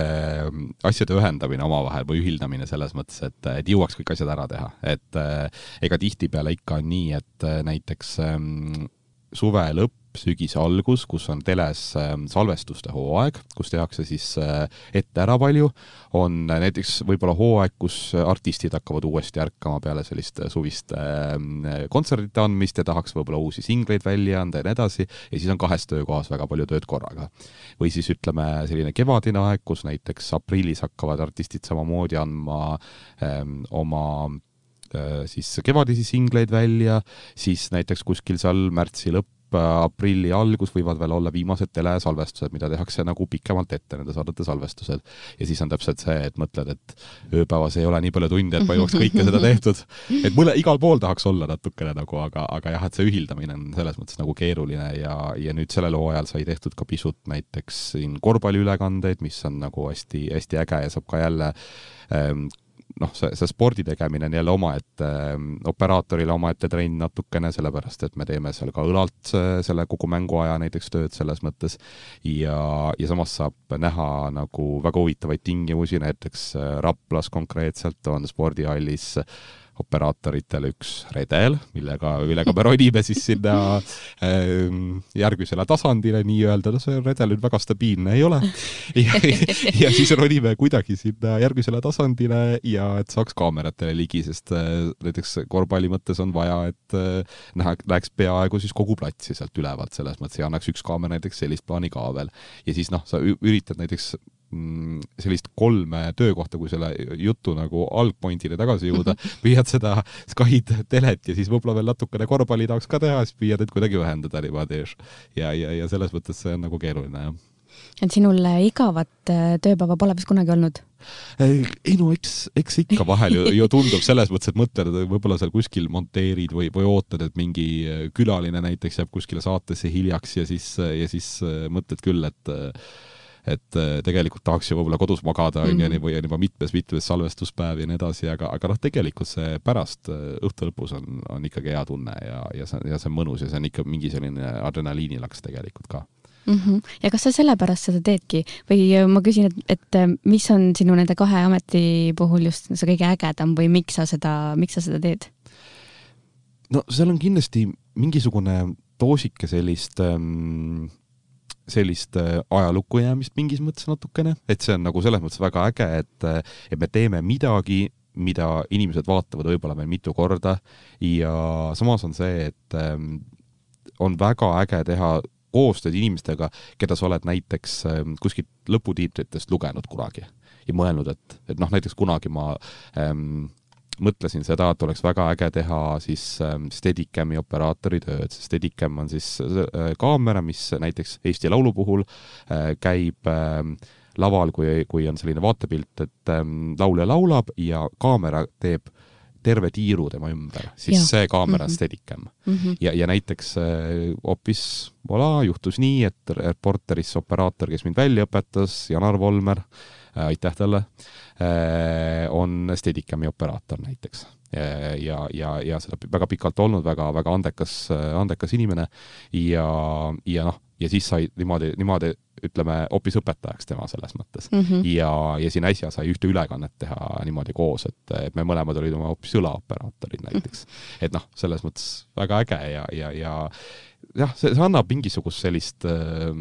mm, asjade ühendamine omavahel või ühildamine selles mõttes, et, et jõuaks kõik asjad ära teha, et äh, ega tihtipeale ikka on nii, et äh, näiteks ähm, suve lõpp sügise algus, kus on teles ähm, salvestuste hooaeg, kus tehakse siis äh, ette ära palju, on näiteks võib-olla hooaeg, kus artistid hakkavad uuesti ärkama peale sellist suvist ähm, kontserdite andmist ja tahaks võib-olla uusi singleid välja anda ja nii edasi, ja siis on kahes töökohas väga palju tööd korraga. või siis ütleme, selline kevadine aeg, kus näiteks aprillis hakkavad artistid samamoodi andma ähm, oma äh, siis kevadisi singleid välja, siis näiteks kuskil seal märtsi lõpp aprilli algus võivad veel olla viimased telesalvestused, mida tehakse nagu pikemalt ette, nende saadete salvestused. ja siis on täpselt see, et mõtled, et ööpäevas ei ole nii palju tunde, et ma jõuaks kõike seda tehtud. et mõne, igal pool tahaks olla natukene nagu, aga, aga jah, et see ühildamine on selles mõttes nagu keeruline ja, ja nüüd sellel hooajal sai tehtud ka pisut näiteks siin korvpalliülekandeid, mis on nagu hästi-hästi äge ja saab ka jälle ähm, noh, see, see spordi tegemine on jälle omaette äh,, operaatorile omaette trenn natukene, sellepärast et me teeme seal ka õlalt selle kogu mänguaja näiteks tööd selles mõttes. Ja, ja samas saab näha nagu väga huvitavaid tingimusi, näiteks äh, Raplas konkreetselt on spordihallis äh, operaatoritel üks redel, millega, millega me ronime siis sinna äh, järgmisele tasandile nii-öelda, no see redel nüüd väga stabiilne ei ole. ja, ja siis ronime kuidagi sinna järgmisele tasandile ja et saaks kaameratele ligi, sest äh, näiteks korvpalli mõttes on vaja, et äh, näha, näeks peaaegu siis kogu platsi sealt ülevalt selles mõttes ja annaks üks kaamera näiteks sellist plaani ka veel. ja siis noh, sa üritad näiteks sellist kolme töökohta, kui selle jutu nagu algpointile tagasi jõuda mm, <laughs> püüad seda Skyd, telet ja siis võib-olla veel natukene korvpalli tahaks ka teha, siis püüad neid kuidagi ühendada niimoodi. ja, ja, ja selles mõttes see on nagu keeruline, jah. et sinul igavat äh, tööpäeva pole vist kunagi olnud? ei no eks, eks ikka vahel ju, ju tundub selles mõttes, et mõtled, et võib-olla seal kuskil monteerid või, või ootad, et mingi äh, külaline näiteks jääb kuskile saatesse hiljaks ja siis, ja siis äh, mõtled küll, et et äh, tegelikult tahaks ju võib-olla kodus magada, on ju, mhm. või on juba mitmes-mitmes salvestuspäev ja nii edasi, aga, aga noh, tegelikult see pärast äh, õhtu lõpus on, on ikkagi hea tunne ja, ja see, ja see on mõnus ja see on ikka mingi selline adrenaliinilaks tegelikult ka mm. -hmm. ja kas sa sellepärast seda teedki või äh, ma küsin, et, et mis on sinu nende kahe ameti puhul just see kõige ägedam või miks sa seda, miks sa seda teed? no seal on kindlasti mingisugune doosike sellist ähm, sellist äh, ajalukku jäämist mingis mõttes natukene, et see on nagu selles mõttes väga äge, et, äh, et me teeme midagi, mida inimesed vaatavad võib-olla veel mitu korda. Ja samas on see, et ähm, on väga äge teha koostööd inimestega, keda sa oled näiteks ähm, kuskilt lõputiitritest lugenud kunagi ja mõelnud, et, et noh, näiteks kunagi ma ähm, mõtlesin seda, et oleks väga äge teha siis ähm, Steadicami operaatori tööd, Steadicam on siis äh, kaamera, mis näiteks Eesti Laulu puhul äh, käib ähm, laval, kui, kui on selline vaatepilt, et ähm, laulja laulab ja kaamera teeb terve tiiru tema ümber, siis ja. see kaamera on mm -hmm. Steadicam mm. -hmm. ja, ja näiteks äh, hoopis äh, voilà, juhtus nii, et Reporteris operaator, kes mind välja õpetas, Janar Volmer äh,, aitäh talle äh,, on Steadicami operaator näiteks ja, ja, ja seda väga pikalt olnud väga, väga andekas, andekas inimene ja, ja noh, ja siis sai niimoodi, niimoodi ütleme, hoopis õpetajaks tema selles mõttes mm. -hmm. ja, ja siin äsja sai ühte ülekannet teha niimoodi koos, et, et me mõlemad olid oma hoopis õlaoperaatorid näiteks. et noh, selles mõttes väga äge ja, ja, ja jah, see, see annab mingisugust sellist äh,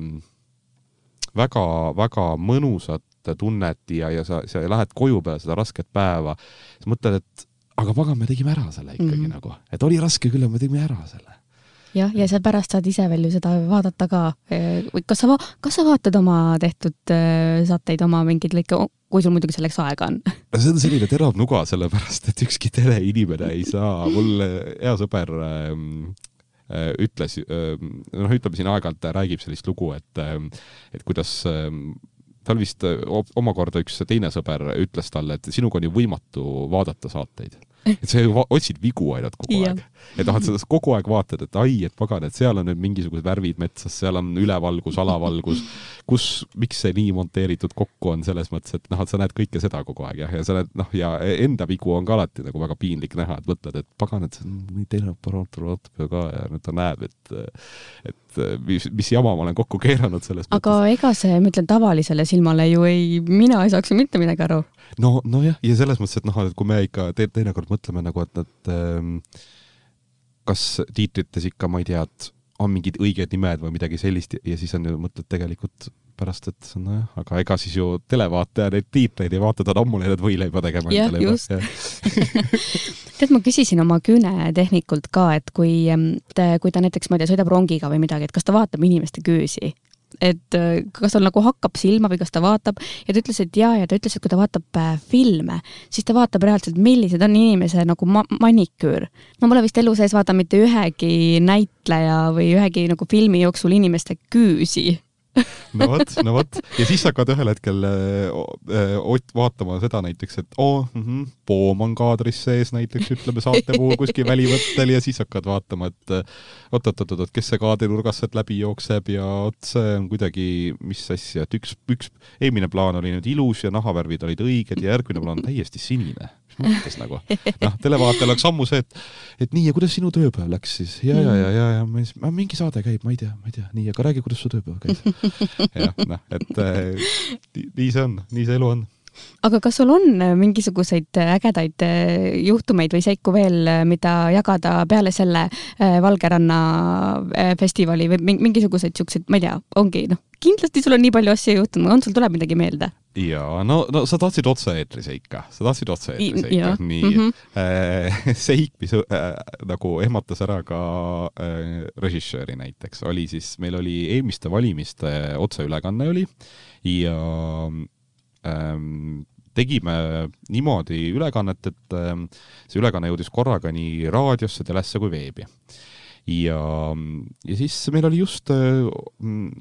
väga-väga mõnusat tunnet ja, ja sa, sa lähed koju peale seda rasket päeva, siis mõtled, et aga pagan, me tegime ära selle ikkagi mm -hmm. nagu, et oli raske küll, aga me tegime ära selle jah, ja sa pärast saad ise veel ju seda vaadata ka. kas sa, kas sa vaatad oma tehtud äh, saateid, oma mingeid lõike, kui sul muidugi selleks aega on? <laughs> see on selline terav nuga, sellepärast et ükski teleinimene ei saa, mul hea sõber ähm, äh, ütles, ähm, noh, ütleme siin aeg-ajalt räägib sellist lugu, et, ähm, et kuidas tal vist omakorda üks teine sõber ütles talle, et sinuga on ju võimatu vaadata saateid <laughs> et sa ju otsid vigu ainult kogu aeg. noh, et sa kogu aeg vaatad, et ai, et pagan, et seal on nüüd mingisugused värvid metsas, seal on ülevalgus, alavalgus, kus, miks see nii monteeritud kokku on, selles mõttes, et noh, et sa näed kõike seda kogu aeg jah, ja sa näed noh, ja enda vigu on ka alati nagu väga piinlik näha, et mõtled, et pagan, et teine operaator vaatab ju ka ja nüüd ta näeb, et et mis, mis jama ma olen kokku keeranud selles aga mõttes. ega see, ma ütlen, tavalisele silmale ju ei, mina ei saaks ju mitte midagi aru no, nojah, ja selles mõttes, et noh, et kui me ikka te teinekord mõtleme nagu, et nad ähm, kas tiitrites ikka, ma ei tea, et on mingid õiged nimed või midagi sellist ja siis on ju, mõtled tegelikult pärast, et nojah, aga ega siis ju televaataja neid tiitreid ei vaata, ta on ammu läinud võileiba tegema. jah, just. <laughs> tead, ma küsisin oma küünetehnikult ka, et kui, kui ta näiteks, ma ei tea, sõidab rongiga või midagi, et kas ta vaatab inimeste küüsi et äh, kas tal nagu hakkab silma või kas ta vaatab ja ta ütles, et jaa, ja ta ütles, et kui ta vaatab äh, filme, siis ta vaatab reaalselt, millised on inimese nagu ma maniküür. ma pole vist elu sees vaadanud mitte ühegi näitleja või ühegi nagu filmi jooksul inimeste küüsi no vot, no vot. ja siis hakkad ühel hetkel Ott vaatama seda näiteks, et oo oh, mm, -hmm, poom on kaadris sees näiteks, ütleme saate puhul kuskil välivõttel ja siis hakkad vaatama, et oot-oot-oot-oot, kes see kaadrinurgast sealt läbi jookseb ja vot see on kuidagi, mis asja, et üks, üks, eelmine plaan oli nüüd ilus ja nahavärvid olid õiged ja järgmine plaan täiesti sinine mõttes nagu. noh, televaatajal oleks ammu see, et, et nii, ja kuidas sinu tööpäev läks siis? ja, ja, ja, ja, ja ma siis, mingi saade käib, ma ei tea, ma ei tea, nii, aga räägi, kuidas su tööpäev käis. <laughs> jah, noh, et äh, nii see on, nii see elu on aga kas sul on äh, mingisuguseid äh, ägedaid juhtumeid või seiku veel, mida jagada peale selle Valgeranna festivali või mingisuguseid siukseid, ma ei tea, ongi noh, kindlasti sul on nii palju asju juhtunud, on sul tuleb midagi meelde? jaa, no, no sa tahtsid otse-eetri seika, sa tahtsid otse-eetri seika, nii mm -hmm. äh, <laughs> seik, mis äh, nagu ehmatas ära ka äh, režissööri näiteks, oli siis, meil oli eelmiste valimiste otseülekanne oli ja tegime niimoodi ülekannet, et äh, see ülekanne jõudis korraga nii raadiosse, telesse kui veebi. Ja, ja siis meil oli just äh,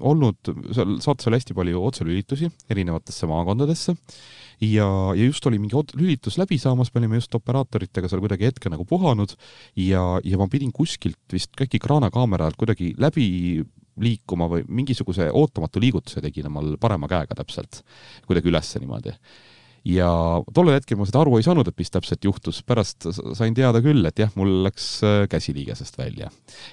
olnud, seal saates oli hästi palju otselülitusi erinevatesse maakondadesse. Ja, ja just oli mingi lülitus läbi saamas, me olime just operaatoritega seal kuidagi hetke nagu puhanud. Ja, ja ma pidin kuskilt vist äkki kraanakaamera alt kuidagi läbi liikuma või mingisuguse ootamatu liigutuse tegin omal parema käega täpselt, kuidagi ülesse niimoodi ja tollel hetkel ma seda aru ei saanud, et mis täpselt juhtus, pärast sain teada küll, et jah, mul läks äh, käsi liigesest välja.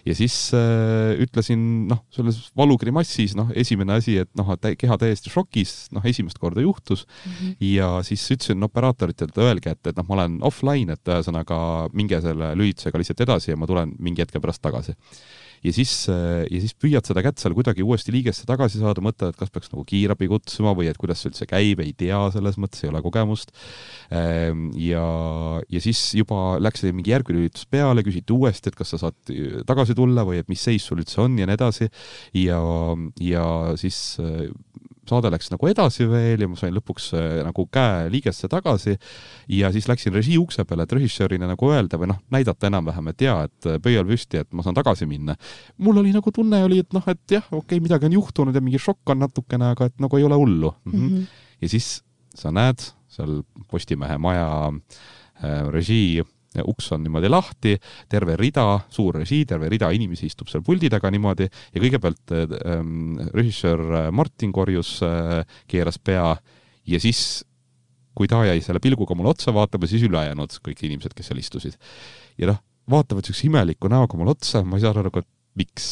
ja siis äh, ütlesin, noh, selles valugrimassis, noh, esimene asi, et noh, keha täiesti šokis, noh, esimest korda juhtus mm, -hmm. ja siis ütlesin operaatoritelt, öelge, et, et noh, ma olen offline, et ühesõnaga minge selle lülitusega lihtsalt edasi ja ma tulen mingi hetke pärast tagasi ja siis, äh, ja siis püüad seda kätt seal kuidagi uuesti liigesse tagasi saada, mõtled, et kas peaks nagu kiirabi kutsuma või et kuidas see üldse käib, ei tea, selles mõttes ei ole kogemust. Ähm, ja, ja siis juba läks mingi järgmine üritus peale, küsiti uuesti, et kas sa saad tagasi tulla või et mis seis sul üldse on ja nii edasi. ja, ja siis äh, saade läks nagu edasi veel ja ma sain lõpuks äh, nagu käe liigesse tagasi ja siis läksin režii ukse peale, et režissöörina nagu öelda või noh, näidata enam-vähem, et jaa, et äh, pöial püsti, et ma saan tagasi minna. mul oli nagu tunne oli, et noh, et jah, okei okay,, midagi on juhtunud ja mingi šokk on natukene, aga et nagu ei ole hullu mm. -hmm. ja siis sa näed seal Postimehe maja äh, režii uks on niimoodi lahti, terve rida, suur režii, terve rida inimesi istub seal puldi taga niimoodi ja kõigepealt ähm, režissöör Martin korjus äh,, keeras pea ja siis kui ta jäi selle pilguga mulle otsa vaatama, siis ülejäänud kõik inimesed, kes seal istusid. ja noh, vaatavad niisuguse imeliku näoga mulle otsa, ma ei saa aru, et miks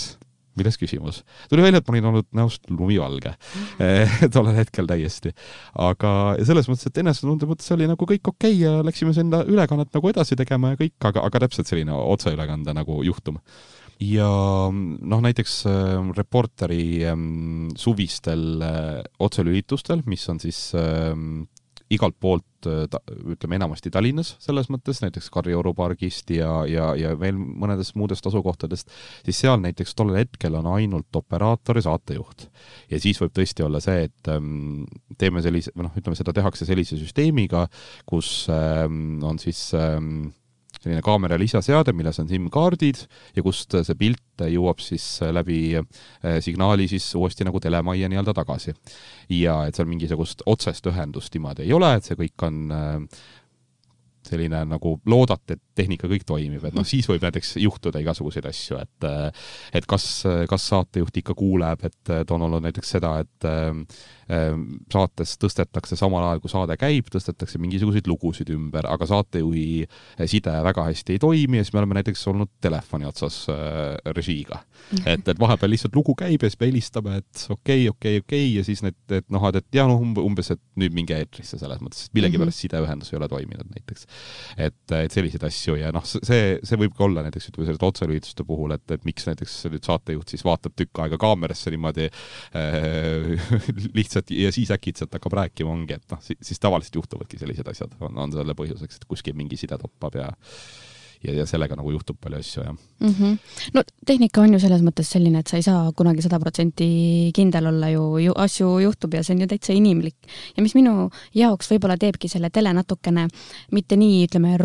milles küsimus? tuli välja, et ma olin olnud näost lumivalge <laughs> tollel hetkel täiesti. aga selles mõttes, et enesetunde mõttes oli nagu kõik okei okay ja läksime sinna ülekannet nagu edasi tegema ja kõik, aga, aga täpselt selline otseülekande nagu juhtum ja noh, näiteks äh, Reporteri äh, suvistel äh, otselülitustel, mis on siis äh, igalt poolt äh, ütleme enamasti Tallinnas selles mõttes, näiteks Kadrioru pargist ja, ja, ja veel mõnedest muudest asukohtadest, siis seal näiteks tollel hetkel on ainult operaator ja saatejuht. ja siis võib tõesti olla see, et ähm, teeme sellise, või noh, ütleme, seda tehakse sellise süsteemiga, kus ähm, on siis ähm, selline kaamera lisaseade, milles on SIM-kaardid ja kust see pilt jõuab siis läbi äh, signaali siis uuesti nagu telemajja nii-öelda tagasi. ja et seal mingisugust otsest ühendust niimoodi ei ole, et see kõik on äh, selline nagu loodate, et tehnika kõik toimib, et noh, siis võib näiteks juhtuda igasuguseid asju, et et kas, kas saatejuht ikka kuuleb, et, et on olnud näiteks seda, et Ehm, saates tõstetakse samal ajal, kui saade käib, tõstetakse mingisuguseid lugusid ümber, aga saatejuhi side väga hästi ei toimi ja siis me oleme näiteks olnud telefoni otsas äh, režiiga. Et, et vahepeal lihtsalt lugu käib ja siis me helistame, et okei okay,, okei okay,, okei okay, ja siis need, et noh, et jah, noh umbes, et nüüd minge eetrisse selles mõttes, et millegipärast mm -hmm. sideühendus ei ole toiminud näiteks. et, et selliseid asju ja noh, see, see võib ka olla näiteks ütleme selliste otselülituste puhul, et, et miks näiteks nüüd saatejuht siis vaatab tükk aega kaamerasse niimoodi äh, <laughs> lihtsalt ja siis äkitselt hakkab rääkima, ongi, et noh, siis tavaliselt juhtuvadki sellised asjad, on, on selle põhjuseks, et kuskil mingi side toppab ja ja, ja sellega nagu juhtub palju asju, jah mm. -hmm. no tehnika on ju selles mõttes selline, et sa ei saa kunagi sada protsenti kindel olla ju, ju, asju juhtub ja see on ju täitsa inimlik. ja mis minu jaoks võib-olla teebki selle tele natukene mitte nii, ütleme,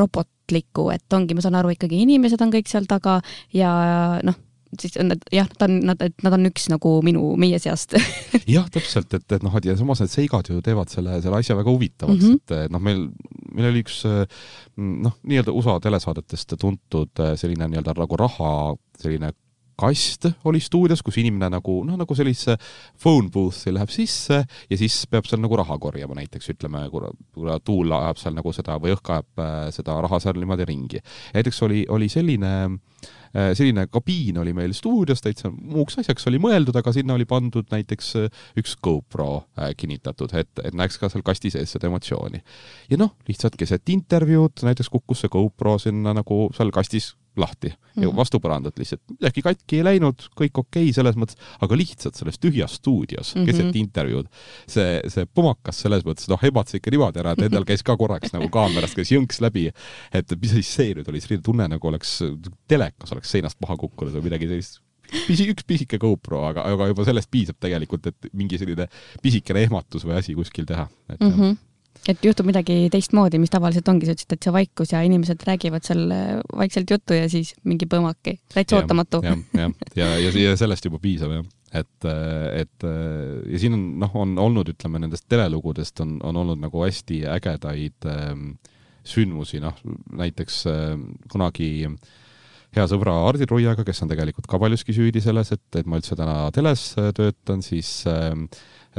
robotliku, et ongi, ma saan aru, ikkagi inimesed on kõik seal taga ja noh, siis on nad jah, ta on, nad, et nad on üks nagu minu, meie seast <laughs> jah, täpselt, et, et noh, ja samas need seigad ju teevad selle, selle asja väga huvitavaks mm, -hmm. et noh, meil, meil oli üks noh, nii-öelda USA telesaadetest tuntud selline nii-öelda nagu raha selline kast oli stuudios, kus inimene nagu noh, nagu sellisesse phone booth'i läheb sisse ja siis peab seal nagu raha korjama, näiteks ütleme, kuna tuul ajab seal nagu seda või õhk ajab äh, seda raha seal niimoodi ringi. näiteks oli, oli selline äh, selline kabiin oli meil stuudios, täitsa muuks asjaks oli mõeldud, aga sinna oli pandud näiteks äh, üks GoPro kinnitatud, et, et näeks ka seal kasti sees seda emotsiooni. ja noh, lihtsalt keset intervjuud näiteks kukkus see GoPro sinna nagu seal kastis lahti mm -hmm. ja mhm. vastu põrandat lihtsalt, midagi katki ei läinud, kõik okei okay selles mõttes, aga lihtsalt selles tühjas stuudios mm -hmm. keset intervjuud, see, see pumakas selles mõttes, noh, ebatses ikka niimoodi ära, et <laughs> endal käis ka korraks nagu kaamerast käis jõnks läbi, et mis siis see nüüd oli, selline tunne nagu oleks telekas oleks seinast maha kukkunud või midagi sellist pisi, üks pisike GoPro, aga, aga juba sellest piisab tegelikult, et mingi selline pisikene ehmatus või asi kuskil teha. et mm -hmm et juhtub midagi teistmoodi, mis tavaliselt ongi, sa ütlesid, et see vaikus ja inimesed räägivad seal äh, vaikselt juttu ja siis mingi põmmaki, täitsa ootamatu. jah, jah, ja, ja, ja, ja sellest juba piisab, jah. et, äh, et äh, ja siin on, noh, on olnud, ütleme, nendest telelugudest on, on olnud nagu hästi ägedaid ähm, sündmusi, noh, näiteks äh, kunagi hea sõbra Hardi Ruiaga, kes on tegelikult ka paljuski süüdi selles, et, et ma üldse täna teles töötan, siis äh,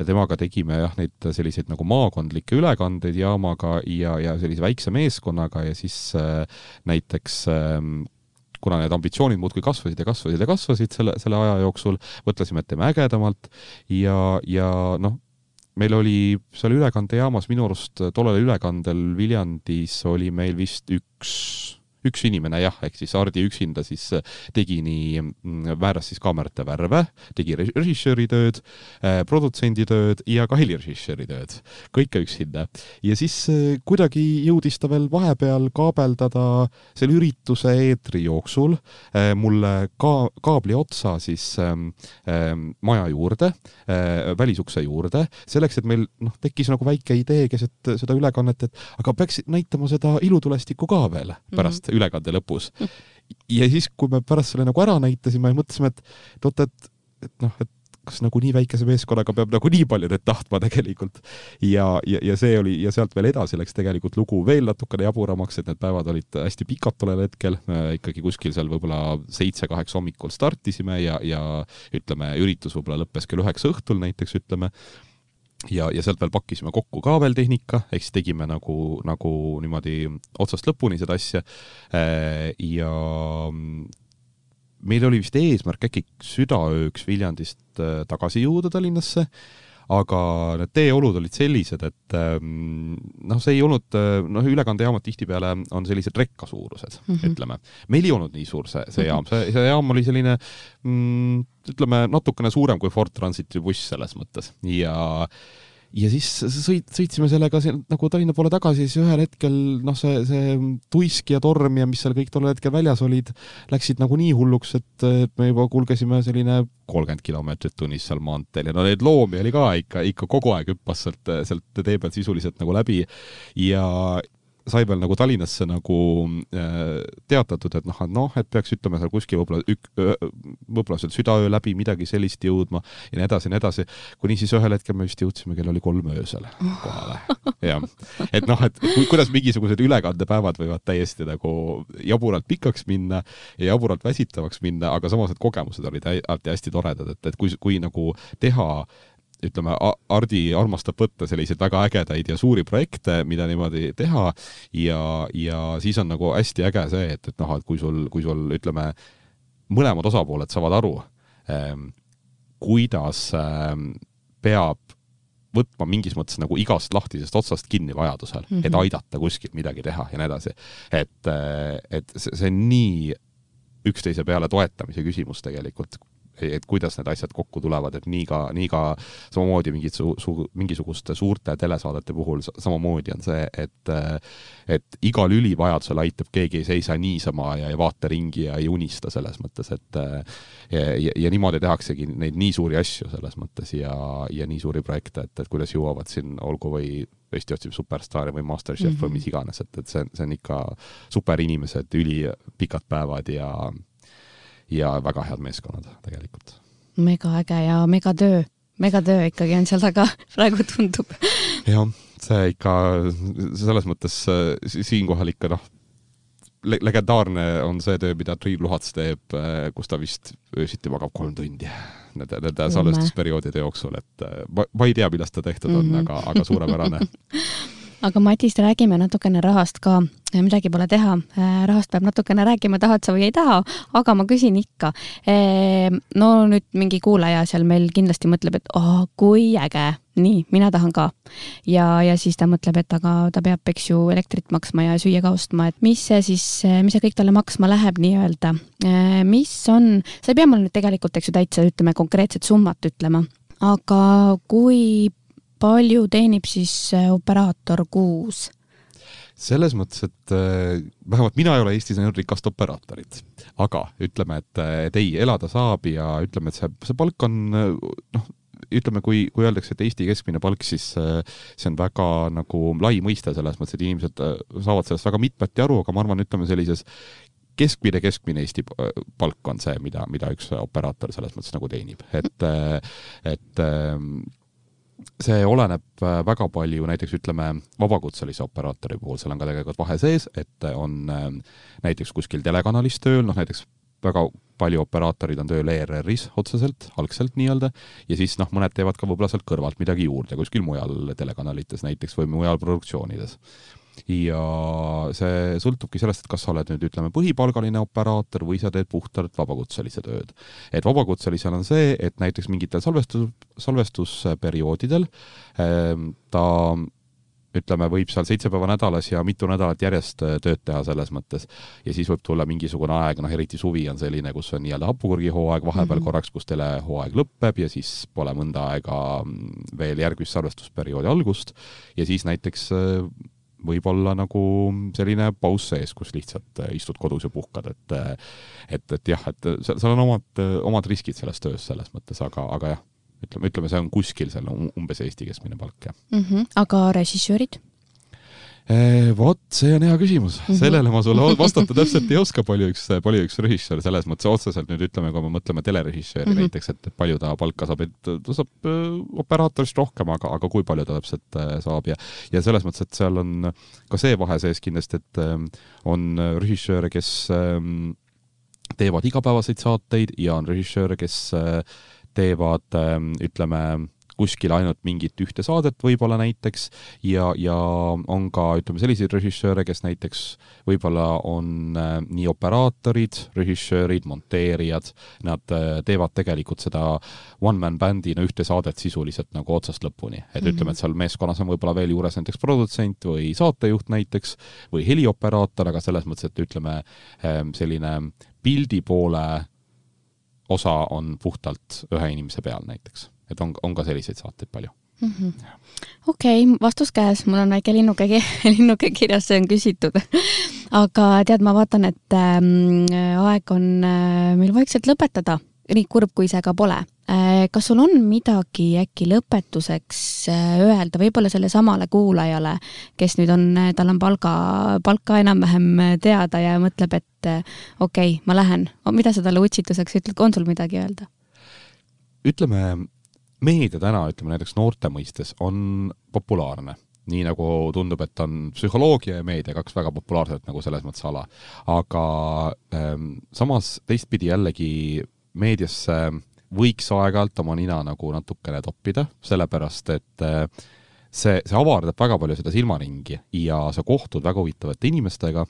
temaga tegime jah, neid selliseid nagu maakondlikke ülekandeid jaamaga ja, ja sellise väikse meeskonnaga ja siis äh, näiteks äh, kuna need ambitsioonid muudkui kasvasid ja kasvasid ja kasvasid selle, selle aja jooksul, mõtlesime, et teeme ägedamalt. Ja, ja noh, meil oli seal ülekandejaamas minu arust tollel ülekandel Viljandis oli meil vist üks üks inimene jah, ehk siis Hardi üksinda siis äh, tegi nii, mm, määras siis kaamerate värve, tegi režissööri tööd, äh, produtsendi tööd ja ka helirežissööri tööd, kõike üksinda. ja siis äh, kuidagi jõudis ta veel vahepeal kaabeldada selle ürituse eetri jooksul mulle ka kaabli otsa siis ähm, ähm, maja juurde äh,, välisukse juurde, selleks, et meil noh, tekkis nagu väike idee keset seda ülekannet, et aga peaks näitama seda ilutulestikku ka veel pärast mm -hmm ülekande lõpus. ja siis, kui me pärast selle nagu ära näitasime, mõtlesime, et, oot, et, et noh, et kas nagu nii väikese meeskonnaga peab nagu nii palju nüüd tahtma tegelikult. ja, ja, ja see oli ja sealt veel edasi läks tegelikult lugu veel natukene jaburamaks, et need päevad olid hästi pikad tollel hetkel, ikkagi kuskil seal võib-olla seitse-kaheksa hommikul startisime ja, ja ütleme, üritus võib-olla lõppes kell üheksa õhtul näiteks, ütleme ja, ja sealt veel pakkisime kokku ka veel tehnika, ehk siis tegime nagu, nagu niimoodi otsast lõpuni seda asja. Äh, ja meil oli vist eesmärk äkki südaööks Viljandist tagasi jõuda Tallinnasse aga need teeolud olid sellised, et ähm, noh, see ei olnud, äh, noh, ülekandejaamad tihtipeale on sellised rekkasuurused mm, -hmm. ütleme. meil ei olnud nii suur see, see jaam, see, see jaam oli selline mm, ütleme, natukene suurem kui Ford Transiti buss selles mõttes ja ja siis sõit, sõitsime sellega siin nagu Tallinna poole tagasi, siis ühel hetkel noh, see, see tuisk ja torm ja mis seal kõik tol hetkel väljas olid, läksid nagu nii hulluks, et, et me juba kulgesime selline kolmkümmend kilomeetrit tunnis seal maanteel ja no neid loomi oli ka ikka, ikka kogu aeg hüppas sealt, sealt tee pealt sisuliselt nagu läbi. Ja, sai veel nagu Tallinnasse nagu äh, teatatud, et noh, et noh, et peaks ütleme seal kuskil võib-olla ük-, võib-olla seal südaöö läbi midagi sellist jõudma ja nii edasi ja nii edasi, kuni siis ühel hetkel me vist jõudsime, kell oli kolm öösel kohale. jah, et noh, et kuidas mingisugused ülekandepäevad võivad täiesti nagu jaburalt pikaks minna ja jaburalt väsitavaks minna, aga samas need kogemused olid hästi toredad, et, et kui, kui nagu teha ütleme, Hardi armastab võtta selliseid väga ägedaid ja suuri projekte, mida niimoodi teha ja, ja siis on nagu hästi äge see, et, et noh, et kui sul, kui sul ütleme, mõlemad osapooled saavad aru ähm,, kuidas ähm, peab võtma mingis mõttes nagu igast lahtisest otsast kinni vajadusel mm, -hmm. et mhm. aidata kuskil midagi teha ja nii edasi. et, äh, et see, see on nii üksteise peale toetamise küsimus tegelikult, et kuidas need asjad kokku tulevad, et nii ka, nii ka samamoodi mingid su-, su-, mingisuguste suurte telesaadete puhul samamoodi on see, et et iga lüli vajadusel aitab, keegi ei seisa niisama ja ei vaata ringi ja ei unista selles mõttes, et ja, ja, ja niimoodi tehaksegi neid nii suuri asju selles mõttes ja, ja nii suuri projekte, et, et kuidas jõuavad siin, olgu või Eesti otsib superstaari või Masterchef mm -hmm. või mis iganes, et, et see, see on ikka superinimesed, ülipikad päevad ja ja väga head meeskonnad tegelikult. megaäge ja megatöö, megatöö ikkagi on seal taga, <laughs> praegu tundub. jah, see ikka selles mõttes siinkohal ikka noh, legendaarne on see töö, mida Triin Luhats teeb, kus ta vist öösiti magab kolm tundi nende, nende salvestusperioodide jooksul, et ma, ma ei tea, millest ta tehtud on mm, -hmm. aga, aga suurepärane <laughs> aga Matis, räägime natukene rahast ka, midagi pole teha, äh, rahast peab natukene rääkima, tahad sa või ei taha, aga ma küsin ikka. Ehm, no nüüd mingi kuulaja seal meil kindlasti mõtleb, et oh, kui äge, nii, mina tahan ka. ja, ja siis ta mõtleb, et aga ta peab, eks ju, elektrit maksma ja süüa ka ostma, et mis see siis, mis see kõik talle maksma läheb nii-öelda. Mis on, sa ei pea mulle nüüd tegelikult, eks ju, täitsa ütleme konkreetset summat ütlema, aga kui palju teenib siis äh, operaator kuus? selles mõttes, et äh, vähemalt mina ei ole Eestis näinud rikast operaatorit, aga ütleme, et, et ei, elada saab ja ütleme, et see, see palk on noh, ütleme, kui, kui öeldakse, et Eesti keskmine palk, siis äh, see on väga nagu lai mõiste selles mõttes, et inimesed saavad sellest väga mitmeti aru, aga ma arvan, ütleme sellises keskmine, keskmine Eesti palk on see, mida, mida üks operaator selles mõttes nagu teenib, et, et ähm, see oleneb äh, väga palju näiteks ütleme, vabakutselise operaatori puhul, seal on ka tegelikult vahe sees, et on äh, näiteks kuskil telekanalis tööl, noh näiteks väga palju operaatorid on tööl ERR-is otseselt, algselt nii-öelda, ja siis noh, mõned teevad ka võib-olla sealt kõrvalt midagi juurde kuskil mujal telekanalites näiteks või mujal produktsioonides ja see sõltubki sellest, et kas sa oled nüüd ütleme põhipalgaline operaator või sa teed puhtalt vabakutselise tööd. et vabakutselisel on see, et näiteks mingitel salvestus, salvestusperioodidel ähm, ta ütleme, võib seal seitse päeva nädalas ja mitu nädalat järjest äh, tööd teha selles mõttes. ja siis võib tulla mingisugune aeg, noh eriti suvi on selline, kus on nii-öelda hapukurgihooaeg vahepeal mm -hmm. korraks, kus telehooaeg lõpeb ja siis pole mõnda aega mm, veel järgmist salvestusperioodi algust ja siis näiteks äh, võib olla nagu selline paus sees, kus lihtsalt äh, istud kodus ja puhkad, et äh, et, et jah, et seal, seal on omad, äh, omad riskid selles töös selles mõttes, aga, aga jah, ütleme, ütleme, see on kuskil seal umbes Eesti keskmine palk, jah mm. -hmm. aga režissöörid? Eh, vot, see on hea küsimus -hmm. sellele ma sulle vastata täpselt ei oska, palju üks, palju üks režissöör selles mõttes otseselt nüüd ütleme, kui me mõtleme telerežissööri mm -hmm. näiteks, et palju ta palka saab, et ta saab äh, operaatorist rohkem, aga, aga kui palju ta täpselt äh, saab ja ja selles mõttes, et seal on ka see vahe sees kindlasti, et on režissööre, kes teevad igapäevaseid saateid ja on režissööre, kes teevad, ütleme, kuskil ainult mingit ühte saadet võib-olla näiteks ja, ja on ka, ütleme, selliseid režissööre, kes näiteks võib-olla on äh, nii operaatorid, režissöörid, monteerijad, nad äh, teevad tegelikult seda one-man bändina ühte saadet sisuliselt nagu otsast lõpuni. et mm -hmm. ütleme, et seal meeskonnas on võib-olla veel juures näiteks produtsent või saatejuht näiteks või helioperaator, aga selles mõttes, et ütleme, ähm, selline pildi poole osa on puhtalt ühe inimese peal näiteks et on, on ka selliseid saateid palju. Mm -hmm.. okei okay,, vastus käes, mul on väike linnuke, <laughs> linnuke kirjas, see on küsitud. <laughs> Aga tead, ma vaatan, et äh, aeg on äh, meil vaikselt lõpetada, nii kurb kui see ka pole. Äh,. kas sul on midagi äkki lõpetuseks äh, öelda, võib-olla sellesamale kuulajale, kes nüüd on, äh, tal on palga, palka enam-vähem äh, teada ja mõtleb, et äh, okei okay,, ma lähen, mida sa talle utsituseks ütled, on sul midagi öelda? ütleme meedia täna, ütleme näiteks noorte mõistes, on populaarne nii nagu tundub, et on psühholoogia ja meedia kaks väga populaarset nagu selles mõttes ala. aga ähm, samas teistpidi jällegi meediasse võiks aeg-ajalt oma nina nagu natukene toppida, sellepärast et äh, see, see avardab väga palju seda silmaringi ja sa kohtud väga huvitavate inimestega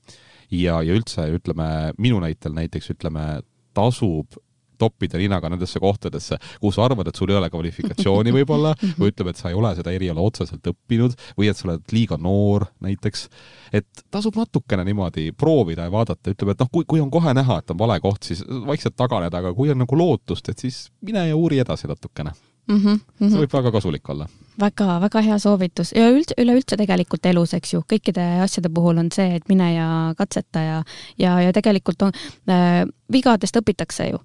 ja, ja üldse ütleme, minu näitel näiteks ütleme, tasub toppida ninaga nendesse kohtadesse, kus sa arvad, et sul ei ole kvalifikatsiooni võib-olla <laughs> või ütleme, et sa ei ole seda eriala otseselt õppinud või et sa oled liiga noor näiteks. et tasub natukene niimoodi proovida ja vaadata, ütleme, et noh, kui, kui on kohe näha, et on vale koht, siis vaikselt taganeda, aga kui on nagu lootust, et siis mine ja uuri edasi natukene mm. -hmm, mm -hmm. see võib väga kasulik olla väga, väga hea soovitus ja üldse, üleüldse tegelikult elus, eks ju, kõikide asjade puhul on see, et mine ja katseta ja, ja, ja tegelikult on äh,, vigadest õpitakse ju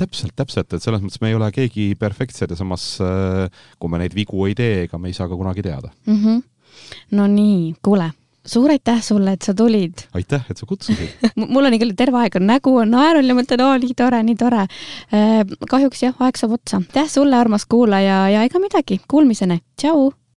täpselt, täpselt, et selles mõttes me ei ole keegi perfektsed ja samas äh, kui me neid vigu ei tee, ega me ei saa ka kunagi teada mm. -hmm. no nii, kuule suur aitäh sulle, et sa tulid. aitäh, et sa kutsusid <laughs> mul on ikka terve aeg on nägu on naerul ja mõtlen, oo nii tore, nii tore. Äh, kahjuks jah, aeg saab otsa. aitäh sulle, armas kuulaja ja ega midagi, kuulmiseni, tšau